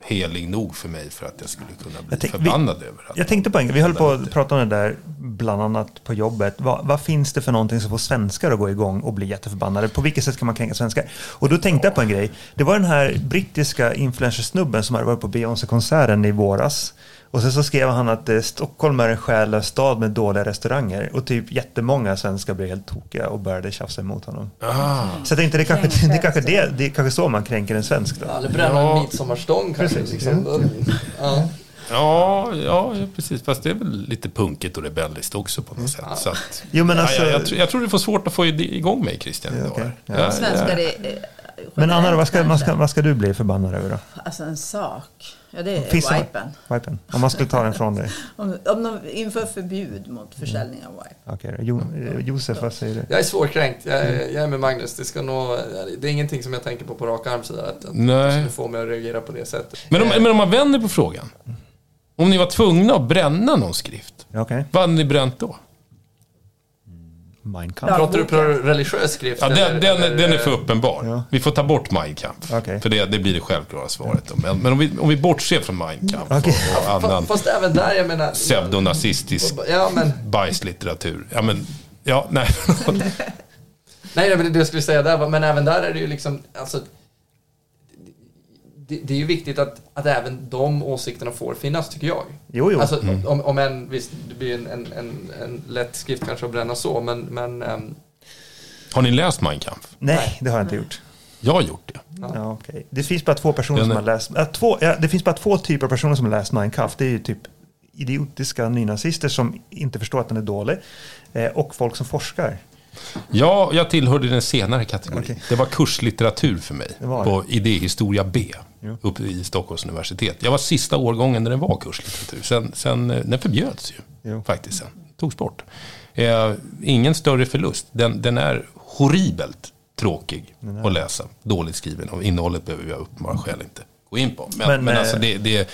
helig nog för mig för att jag skulle kunna bli tänk- vi- förbannad över. Att Jag tänkte på en vi höll på att prata om det där bland annat på jobbet. Vad, vad finns det för någonting som får svenskar att gå igång och bli jätteförbannade? På vilket sätt kan man kränka svenskar? Och då tänkte jag på en grej. Det var den här brittiska influencersnubben som hade varit på Beyoncé-konserten i våras. Och sen så skrev han att eh, Stockholm är en själlös stad med dåliga restauranger. Och typ jättemånga svenskar blev helt tokiga och började tjafsa emot honom. Ah, Så jag tänkte det är kanske, det är kanske, det, det är kanske så man kränker en svensk då. Ja, eller bränna Ja. en midsommarstång kanske. Precis. Liksom. Då- Ja. ja, ja, ja, precis. Fast det är väl lite punkigt och rebelliskt också på något sätt. Så att, Jo men ja, alltså, ja, jag, tror- jag tror du får svårt att få igång mig, Christian. Ja, här. Ja. Ja, Svenskar ja. är Men Anna, vad, ska, vad, ska, vad ska du bli förbannad över då? Alltså en sak. Ja, det är Finns det- wipen. Wipen. Om man skulle ta den från dig. Om, om de inför förbud mot försäljning av wipe. Okej, då. jo, eh, Josef, vad säger du? Jag är svårkränkt. Jag, är- jag är med Magnus. Det, ska nog, det är ingenting som jag tänker på på rak arm sådär. Att, att Nej. det skulle få mig att reagera på det sättet. Men om, men om man vänder på frågan. Om ni var tvungna att bränna någon skrift, Okej, vad hade ni bränt då? Mein. Kampf. Pratar du på religiös skrift? Ja, den, den, eller- den är för uppenbar. Ja. Vi får ta bort Mein Kampf. Okej. För det, det blir det självklara svaret. då. Men, men om, vi, om vi bortser från Mein Kampf Okej. och, och annan Fa- Fast även där, jag menar... pseudonazistisk Ja, men... bajslitteratur. Ja, men... Ja, nej. Nej, men det jag skulle säga där var, men även där är det ju liksom, alltså... Det, det är ju viktigt att, att även de åsikterna får finnas, tycker jag. Jo, jo. Alltså, om, om en, visst, det blir en, en, en, en lätt skrift kanske att bränna så, men, men ehm, Har ni läst Mein Kampf? Nej, det har jag inte gjort. Jag har gjort det. Ja, okej. Det finns bara två personer Den som är- har läst... Äh, två, ja, det finns bara två typer av personer som har läst Mein Kampf. Det är ju typ idiotiska nynazister som inte förstår att den är dålig. Eh, och folk som forskar. Ja, jag tillhörde den senare kategorin. Okej. Det var kurslitteratur för mig på idéhistoria B Ja. uppe i Stockholms universitet. Jag var sista årgången när det var kurslitteratur. Sen, sen eh, den förbjöds ju Jo. faktiskt sen. Togs bort. Eh, ingen större förlust. Den, den är horribelt tråkig att läsa. Dåligt skriven och innehållet behöver av uppenbara skäl inte gå in på. Men, Men, men, eh, alltså det, det,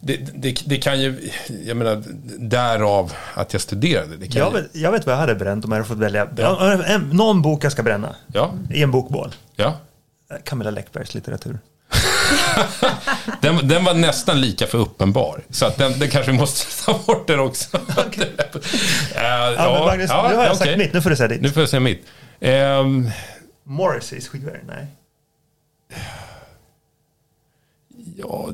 det, det, det kan ju, jag menar, därav att jag studerade. Det kan Jag vet, jag vet vad jag hade bränt om jag hade fått välja. Ja. En, någon bok jag ska bränna. Ja, I en bokbål. ja. Eh, Camilla Läckbergs litteratur. Den, den var nästan lika för uppenbar. Så att den, den kanske vi måste ta bort den också. Eh, Ja, men Magnus, nu har jag sagt okej. mitt. Nu får du säga ditt. Nu får jag säga mitt. Ehm, Morrisseys skivor? Nej. ja,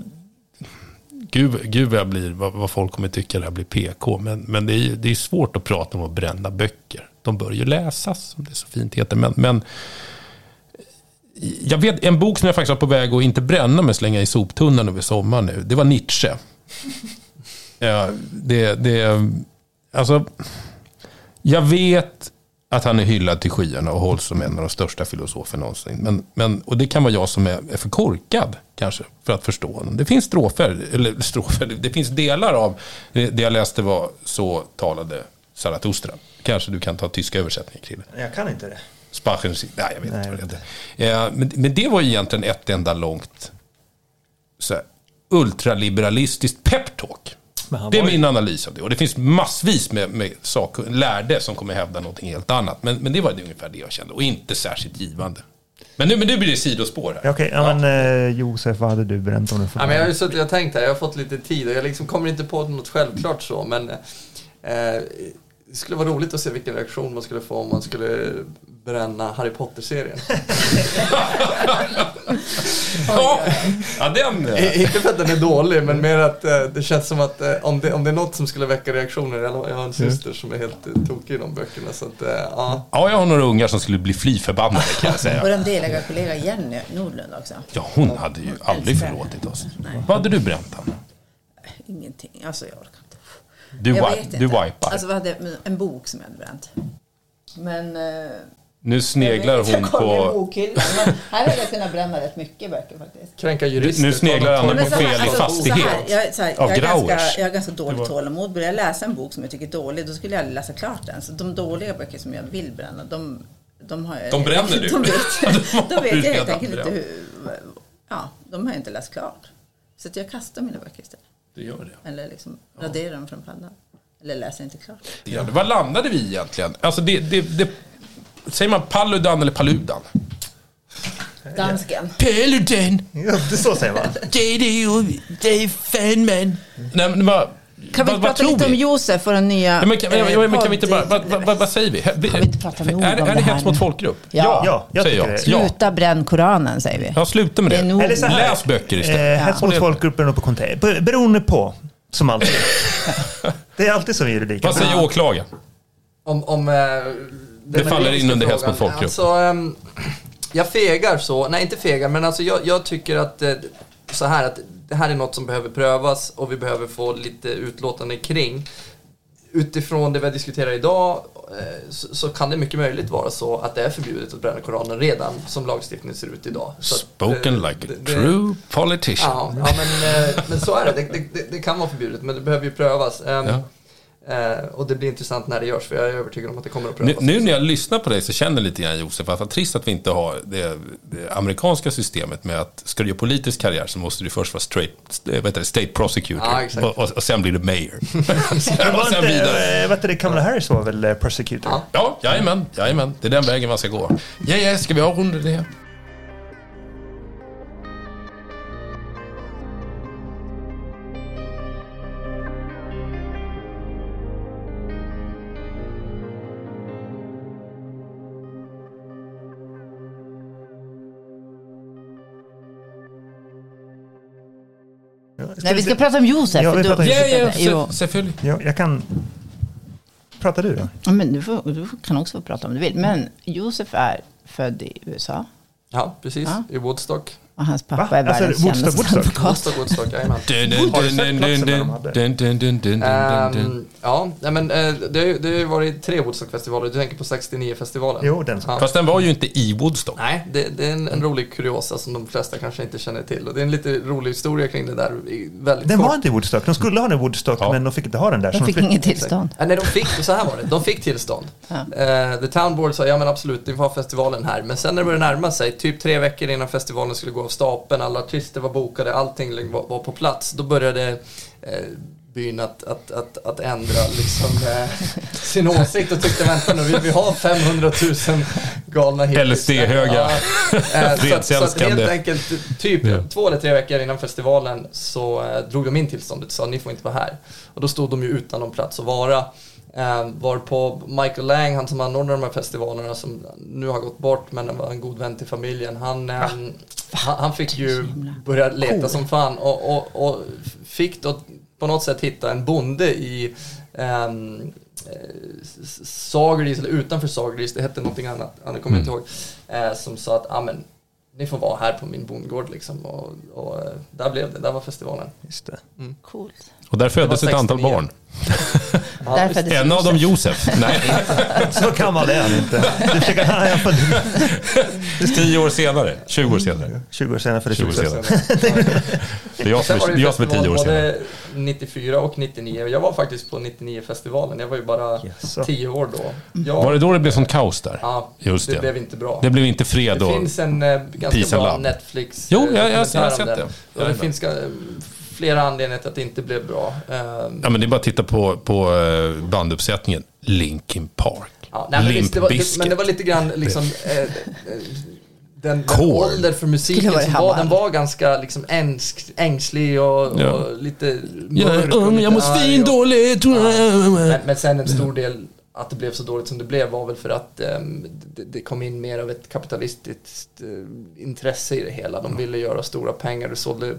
gud, gud vad, jag blir, vad, vad folk kommer tycka det här blir PK. Men, men det, är, ju- det är svårt att prata om att bränna böcker. De bör ju läsas, som det så fint heter. Men, men jag vet en bok som jag faktiskt var på väg att inte bränna men slänga i soptunnan över sommaren nu. Det var Nietzsche. Ja, det, det, alltså, jag vet att han är hyllad till skyarna och hålls som en av de största filosofer någonsin. Men, men, och det kan vara jag som är, är för korkad kanske för att förstå honom. Det finns strofer, eller strofer, det finns delar av det det jag läste var så talade Zarathustra. Kanske du kan ta tyska översättningen Krille. Jag kan inte det. Spachen, nej jag vet Nej, inte vad det. Eh, men, men det var ju egentligen ett enda långt så här, ultraliberalistiskt peptalk. Det är min analys av det. Och det finns massvis med, med sak, lärde som kommer hävda någonting helt annat. Men, men det var det ungefär det jag kände. Och inte särskilt givande. Men nu, men nu blir det sidospår här. Okej, ja, men eh, Josef, vad hade du bränt om du får Ja, men jag har suttit och tänkt här, jag har fått lite tid och jag liksom kommer inte på något självklart så, men eh, det skulle vara roligt att se vilken reaktion man skulle få om man skulle bränna Harry Potter-serien. Ja, den... eh, Inte för att den är dålig, men mer att eh, det känns som att eh, om, det, om det är något som skulle väcka reaktioner, jag jag har en syster som är helt tokig i de böckerna, så att ja. Ja, jag har några ungar som skulle bli fly förbannade kan jag säga. Vår delägarkollega kollega Jenny Nordlund också. Ja, hon hade ju aldrig förlåtit oss. Vad hade du bränt, Anna? Ingenting. Alltså jag orkar. Du, jag vet du inte. wipar. Alltså vad hade jag- en bok som jag hade bränt. Men... eh, nu sneglar jag vet, hon jag kollar i på... bokhyllan, men Här hade jag kunnat bränna rätt mycket böcker faktiskt. Kränka jurister. Nu sneglar Anna på dem- Men så här, fel alltså, fastighet. så här, jag, så här, Av jag, är ganska, Grauers. jag har ganska dåligt tålamod. Börjar jag läsa en bok som jag tycker är dålig, då skulle jag aldrig läsa klart den. Så de dåliga böcker som jag vill bränna, de, de har jag... De bränner du? De vet, De har vet du jag helt redan enkelt inte bränt. hur... Ja, de har jag inte läst klart. Så att jag kastar mina böcker istället. Du gör det. Eller liksom raderar dem från paddan. Eller läser inte klart. Ja, vad landade vi egentligen? Alltså det, det, det, säger man Paludan eller Paludan? Dansken. Paludan, Ja, det så säger man. det är det, det är fan man. Nej, men vad, Kan vi vad prata lite om vi? Josef och den nya Ja, men, kan, eh, men, men kan vi inte bara, vad, vad, vad säger vi? Kan vi inte prata nog är, om är det det hets mot folkgrupp? Ja. Ja, jag säger jag. det. Sluta bränn Koranen, säger vi. Ja, sluta med Det det. Eller så här, Läs böcker istället. Eh, hets mot folkgrupp beror på kontext. Be- Beroende på, som alltid. det är alltid som i juridiken. Vad säger åklagaren? Om, om, eh, den faller in under hets mot folkgrupp. Alltså, ehm, jag fegar så, nej inte fegar, men alltså jag, jag tycker att eh, så här att det här är något som behöver prövas och vi behöver få lite utlåtande kring. utifrån det vi diskuterar idag eh, så, så kan det mycket möjligt vara så att det är förbjudet att bränna Koranen redan som lagstiftningen ser ut idag. Så att, Spoken eh, like a det- true politician. Ja, ja men, eh, men så är det. Det, det. det kan vara förbjudet, men det behöver ju prövas. Ehm, Ja. Eh, och det blir intressant när det görs, för jag är övertygad om att det kommer att Nu, prövas. nu när jag lyssnar på dig så känner lite grann Josef att vad trist att vi inte har det, det amerikanska systemet med att ska du göra politisk karriär så måste du först vara straight, eh, heter det, state prosecutor exakt. och, och, och sen blir du mayor. Och var sen inte, vidare. eh, vet du, det, Kamala Harris var väl eh, prosecutor? Ja. Ja, jajamän, jajamän. Det är den vägen man ska gå. Ja, ja, ska vi avrunda det? Nej, vi ska prata om Josef. Ja, vi Du- pratar om Ja, ja, selvfølgelig. Ja, jag kan... Pratar du då? Ja, men du, får, du kan också få prata om du vill. Men Josef är född i USA. Ja, precis. Ja. I Woodstock. Och hans pappa Va? är Alltså, världens Woodstock, kändaste advokat. Woodstock, Woodstock, jajamän. Har du sett platsen där de hade? Ehm, ja, nej, men eh, det har ju det har ju varit tre Woodstock-festivaler. Du tänker på 69-festivalen? Jo, den. Ja. Fast den var ju inte i Woodstock. Nej, det, det är en, en rolig kuriosa som de flesta kanske inte känner till. Och det är en lite rolig historia kring det där. i- Väldigt Den kort. var inte i Woodstock. De skulle ha den i Woodstock, Ja. men de fick inte ha den där. så De fick flytt- inget tillstånd. Nej, nej, de fick, så här var det, de fick tillstånd. Eh, the Town Board sa, ja men absolut, ni får ha festivalen här. Men sen när det började närma sig, typ tre veckor innan festivalen skulle gå av stapeln, alla artister var bokade, allting var, var på plats. Då började eh, byn att, att, att, att ändra liksom, eh, sin åsikt och tyckte, vänta nu, vi, vi har 500 000 galna hippies. LSD-höga. Ja, eh, så, att, så att helt enkelt, typ Ja. två eller tre veckor innan festivalen så eh, drog de in tillståndet och sa ni får inte vara här. Och då stod de ju utan någon plats att vara. Eh, var på Michael Lang, han som anordnar de här festivalerna som nu har gått bort men var en god vän till familjen. Han, eh, han, han fick ju börja leta som fan och, och, och fick då på något sätt hitta en bonde i ehm, eh, Sageris, eller utanför Sageris, det hette någonting annat, det kommer jag inte ihåg, eh, som sa att ah, men, ni får vara här på min bondgård liksom. Och, och eh, där blev det, där var festivalen. Just det. Coolt. Och där föddes ett antal 69. barn. Ja, Där visst. föddes En av dem Josef. Nej, Så gammal är han inte. Du försöker, 10 år senare. 20 år senare. 20 år senare för det 20 år 20 senare. Det är jag som det det är ju jag som är 10 festival år senare. både 94 och 99. Jag var faktiskt på 99-festivalen. Jag var ju bara Jaså. 10 år då. Jag, Var det då det blev sånt kaos där? Ja, Just det, det. blev inte bra. Det blev inte fred Det då. finns en eh, ganska bra. Netflix Jo, jag- jag- jag har sett det. Och det finns flera anledningar till att det inte blev bra. Ehm, Ja, men det är bara att titta på, på eh, banduppsättningen. Linkin Park. Ja, nej, men, visst, det var, det, men det var lite grann liksom... Eh, eh, den, ålder för musiken som var, den var ganska liksom ängsk, ängslig och, Ja. och lite Jag mörk och lite jag mår och- svindåligt. Men, men sen en stor del att det blev så dåligt som det blev var väl för att ehm, det, det kom in mer av ett kapitalistiskt eh, intresse i det hela. De ville göra stora pengar, du sålde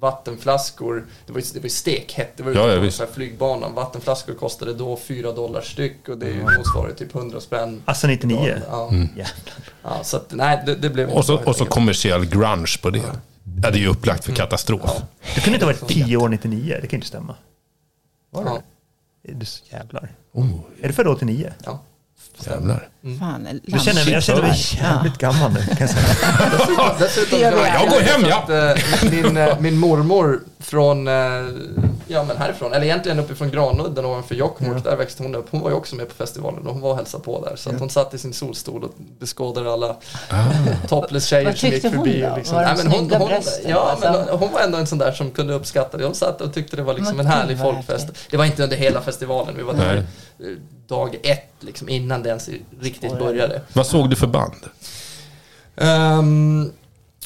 vattenflaskor, det var ju, det var ju stekhett, det var ju Ja, ja, så här flygbanan. Vattenflaskor kostade då 4 dollar styck och det är ju motsvarar typ 100 spänn. Alltså 99? Ja, Mm. Ja, så att nej, det, det blev Och så, och så kommersiell grunge på det. Ja, det är ju upplagt för katastrof. Ja. Du kunde inte ha varit 10 år 99, det kan inte stämma. Var det? Är du jävlar. Oh, Är du född 89? Ja, ja. jävlar. Fan, Jag känner, jag känner mig jävligt gammal nu, kan jag säga. Dessutom, dessutom vi Jag går hem, ja. att, eh, min, eh, min mormor från, eh, ja men härifrån, eller egentligen uppifrån Granudden ovanför Jokkmokk, där växte hon upp. Hon var ju också med på festivalen och hon var och hälsade på där. Så att hon satt i sin solstol och beskådade alla topless tjejer Vad som gick tyckte hon förbi. då? Liksom. Var Nej, men hon, hon, brösten? ja, men Alltså- hon var ändå en sån där som kunde uppskatta det. Hon satt och tyckte det var liksom en härlig vad folkfest. Det var inte under hela festivalen, vi var där Nej. Dag ett, liksom, innan det ens riktigt började. Vad såg du för band? Ehm,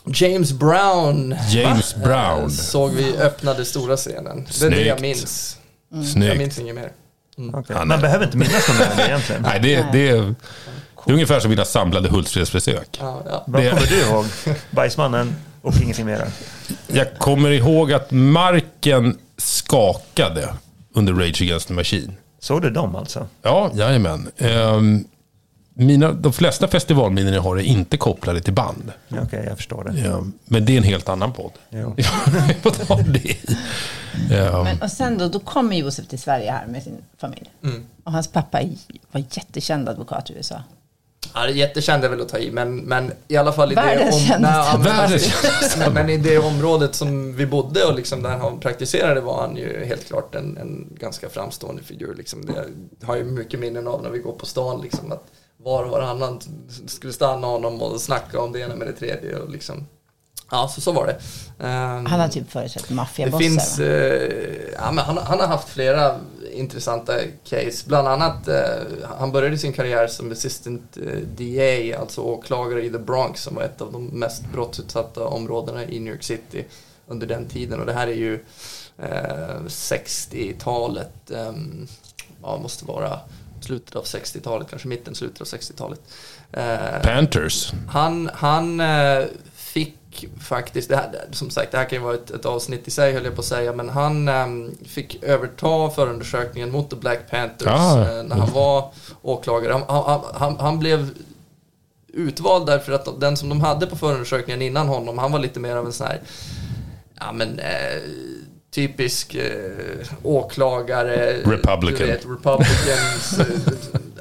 James Brown James eh, Brown. såg vi öppnade stora scenen. Det är det jag Snyggt. minns. Jag Snyggt. minns inget mer. Ja, nej. Man behöver inte minnas någon av det egentligen. Nej, det, det, är, det är ungefär som mina samlade Hultsfredsbesök. Ja, ja. Vad det- kommer du ihåg? Bajsmannen och ingenting mer? Jag kommer ihåg att marken skakade under Rage Against the Machine. Såg du dem alltså? Ja, jajamän. Ehm, mina, de flesta festivalminnen jag har är inte kopplade till band. Ja, Okej, jag förstår det. Ja, men det är en helt annan podd. Jo. Ja. Men, och sen då, då kommer Josef till Sverige här med sin familj. Mm. Och hans pappa var jättekänd advokat i USA. Ja, jättekänd är väl att ta i, men, men i alla fall i Världens det, kändaste. nej, men, i det området som vi bodde och liksom där han praktiserade var han ju helt klart en, en ganska framstående figur. Liksom. Det har ju mycket minnen av när vi går på stan, liksom, att var och varannan skulle stanna honom och snacka om det ena med det tredje. Och liksom. Ja, så, så var det. Ehm, Han har typ företrätt det maffiabossar. finns, eh, ja, men han, han har haft flera intressanta case. Bland annat, eh, han började sin karriär som assistant eh, DA, alltså åklagare i The Bronx, som var ett av de mest brottsutsatta områdena i New York City under den tiden. Och det här är ju eh, 60-talet, eh, ja, måste vara slutet av 60-talet, kanske mitten, slutet av 60-talet. Eh, Panthers. han, han fick faktiskt, det här, som sagt det här kan ju vara ett, ett avsnitt i sig höll jag på att säga, men han eh, fick överta förundersökningen mot The Black Panthers Ah. eh, när han var åklagare. Han, han, han, han blev utvald därför att den som de hade på förundersökningen innan honom, han var lite mer av en sån här, ja men eh, typisk eh, åklagare. Republican. Vet, Republicans.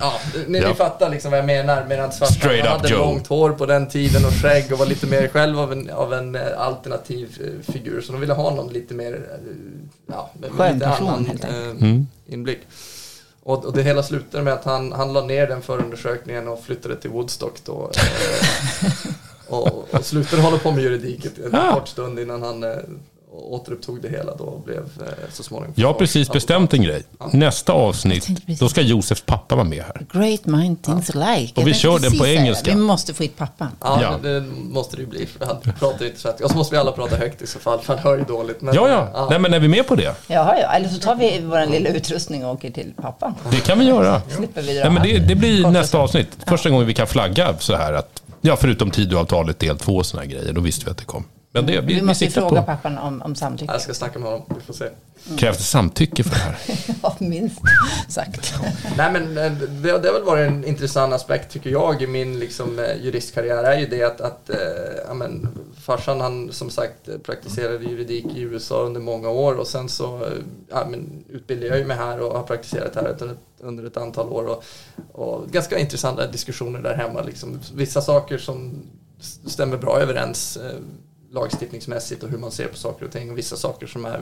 Ja, ni, Ja. ni fattar liksom vad jag menar. Medan svarta Straight hade Joe. långt hår på den tiden och skägg och var lite mer själv av en, av en eh, alternativ eh, figur. Så de ville ha någon lite mer, eh, ja, Skön lite person, annan helt eh, Mm. inblick. Och, och det hela slutade med att han, han la ner den förundersökningen och flyttade till Woodstock då. Eh, och, och slutade hålla på med juridiket en Ah. kort stund innan han eh, återupptog det hela då och blev eh, så småningom Jag har precis bestämt en grej. Nästa avsnitt, då ska Josefs pappa vara med här. Great mind things alike. Och vi kör den på engelska. Vi måste få hit pappan. Ja, Ja. Det, det måste det ju bli för han pratar ju inte svenska. Och så måste vi alla prata högt i så fall för han hör ju dåligt. Men, Ja, ja. Nej, men är vi med på det? Jaha, ja. Eller så tar vi vår lilla utrustning och åker till pappan. Det kan vi göra. Slipper vi Nej, men det, det blir Kort nästa avsnitt. Första gången vi kan flagga så här att, ja förutom Tidöavtalet del två och här grejer, då visste vi att det kom. Men det, vi, Vi vi måste ju siktar fråga på. pappan om, om samtycke. Jag ska snacka med honom, vi får se. Krävs det samtycke för det här? Ja, minst sagt. Nej men eh, det, det har väl varit en intressant aspekt tycker jag i min liksom, eh, juristkarriär är ju det att, att eh, ja, men, farsan han som sagt praktiserade juridik i USA under många år och sen så ja, men, utbildade jag ju mig här och har praktiserat här under ett, under ett antal år och, och ganska intressanta diskussioner där hemma liksom. Vissa saker som stämmer bra överens lagstiftningsmässigt och hur man ser på saker och ting och vissa saker som är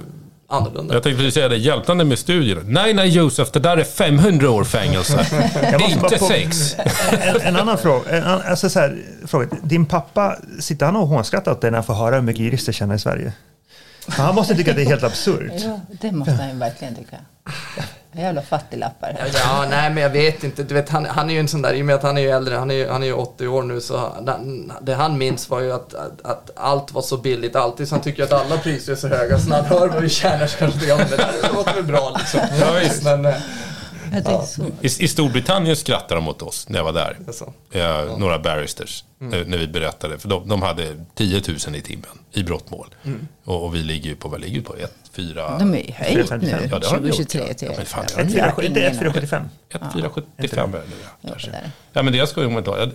annorlunda. Jag tänkte precis säga det, hjälpande med studierna. Nej, nej Josef, det där är 500 år fängelse. Det är inte sex. En, en annan fråga. En, alltså så här, fråga. Din pappa, sitter han och hånskrattar åt dig när han får höra hur mycket jurister känner i Sverige? Han måste tycka att det är helt absurt. Ja, det måste han ju verkligen tycka. Jävla fattiglappar. Ja, nej men jag vet inte. Du vet, han, han är ju en sån där, i och med att han är ju äldre, han är ju, han är ju 80 år nu, så han- det han minns var ju att, att, att allt var så billigt alltid, så han tycker att alla priser är så höga, så när han hör vad vi tjänar så kanske det, ja, det där låter väl bra liksom. Ja, visst. Men, eh, Ja, det är så. I, I Storbritannien skrattade de åt oss när jag var där. alltså. Eh, Några barristers, eh, när vi berättade. För de, de hade 10 000 i timmen i brottmål. Och, och vi ligger ju på, vad ligger på? 1, 4... De är ju höjt 455. nu, Ja, det har de gjort, 2023 ja. till... Ja, men fan, Ja, det det har är Inte ingen- 1475. 1, 4, 75 är det kanske. Ja, men det ska jag ta.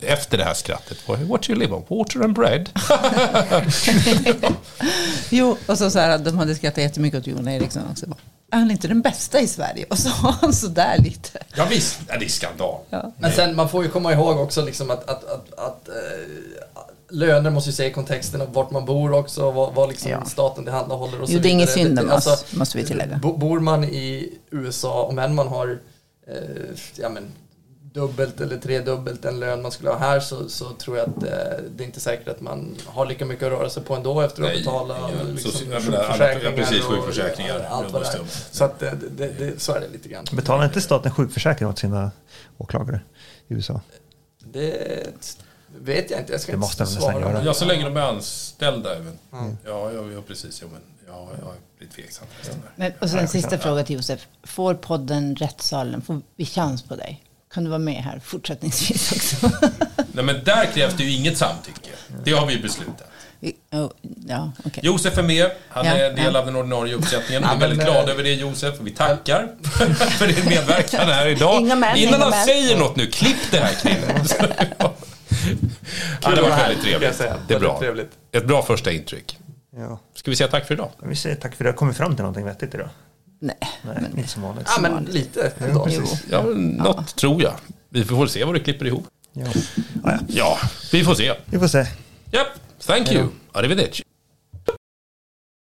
Efter det här skrattet. What you live on? Water and bread? Jo, och så, så här, de hade skrattat jättemycket åt Jon Eriksson också. Är han inte den bästa i Sverige? Och så har han sådär lite. Ja, visst. Ja, det är skandal. Ja. Men sen, man får ju komma ihåg också liksom att, att, att, att eh, löner måste ju se i kontexten av vart man bor också, vad, vad liksom Ja. staten tillhandahåller och så Jo, det är ingen vidare. synd om Alltså, oss, måste vi tillägga. Bo- Bor man i USA, om än man har eh, ja, men, dubbelt eller tredubbelt den lön man skulle ha här så, så tror jag att eh, det är inte säkert att man har lika mycket att röra sig på ändå efter att Nej, betala ja, liksom, så- sjukförsäkringar ja, precis, och sjukförsäkringar. allt vad det är. Så att det, det, det, så är det lite grann. Betalar inte staten sjukförsäkring åt sina åklagare i USA? Det vet jag inte, jag ska Det inte måste nästan svara. göra. Ja, så länge de är anställda även. Ja, ja, ja precis. Ja, men, ja, jag blir tveksam. Men, och sen en sista fråga till Josef. Får podden Rättssalen, får vi chans på dig? Kan du vara med här fortsättningsvis också? Nej, men där krävs det ju inget samtycke. Det har vi beslutat. Oh, ja, okej. Josef är med. Han Ja, är del ja. av den ordinarie uppsättningen. Vi är väldigt glada eh, över det Josef. Vi tackar för din medverkan här idag. Inga män, Innan inga han män. säger något nu, klipp det här Krille. Ja. ja, det var väldigt trevligt. Det är bra. trevligt. Ett bra första intryck. Ja. Ska vi säga tack för idag? Vi säger tack för det. Har kommit fram till någonting vettigt idag? Nej, Nej, men inte som vanligt. Ja, men lite. Ja, men något tror jag. Vi får se vad det klipper ihop. Ja. Ja, ja. Ja, vi får se. Vi får se. Japp, thank you. Arrivederci.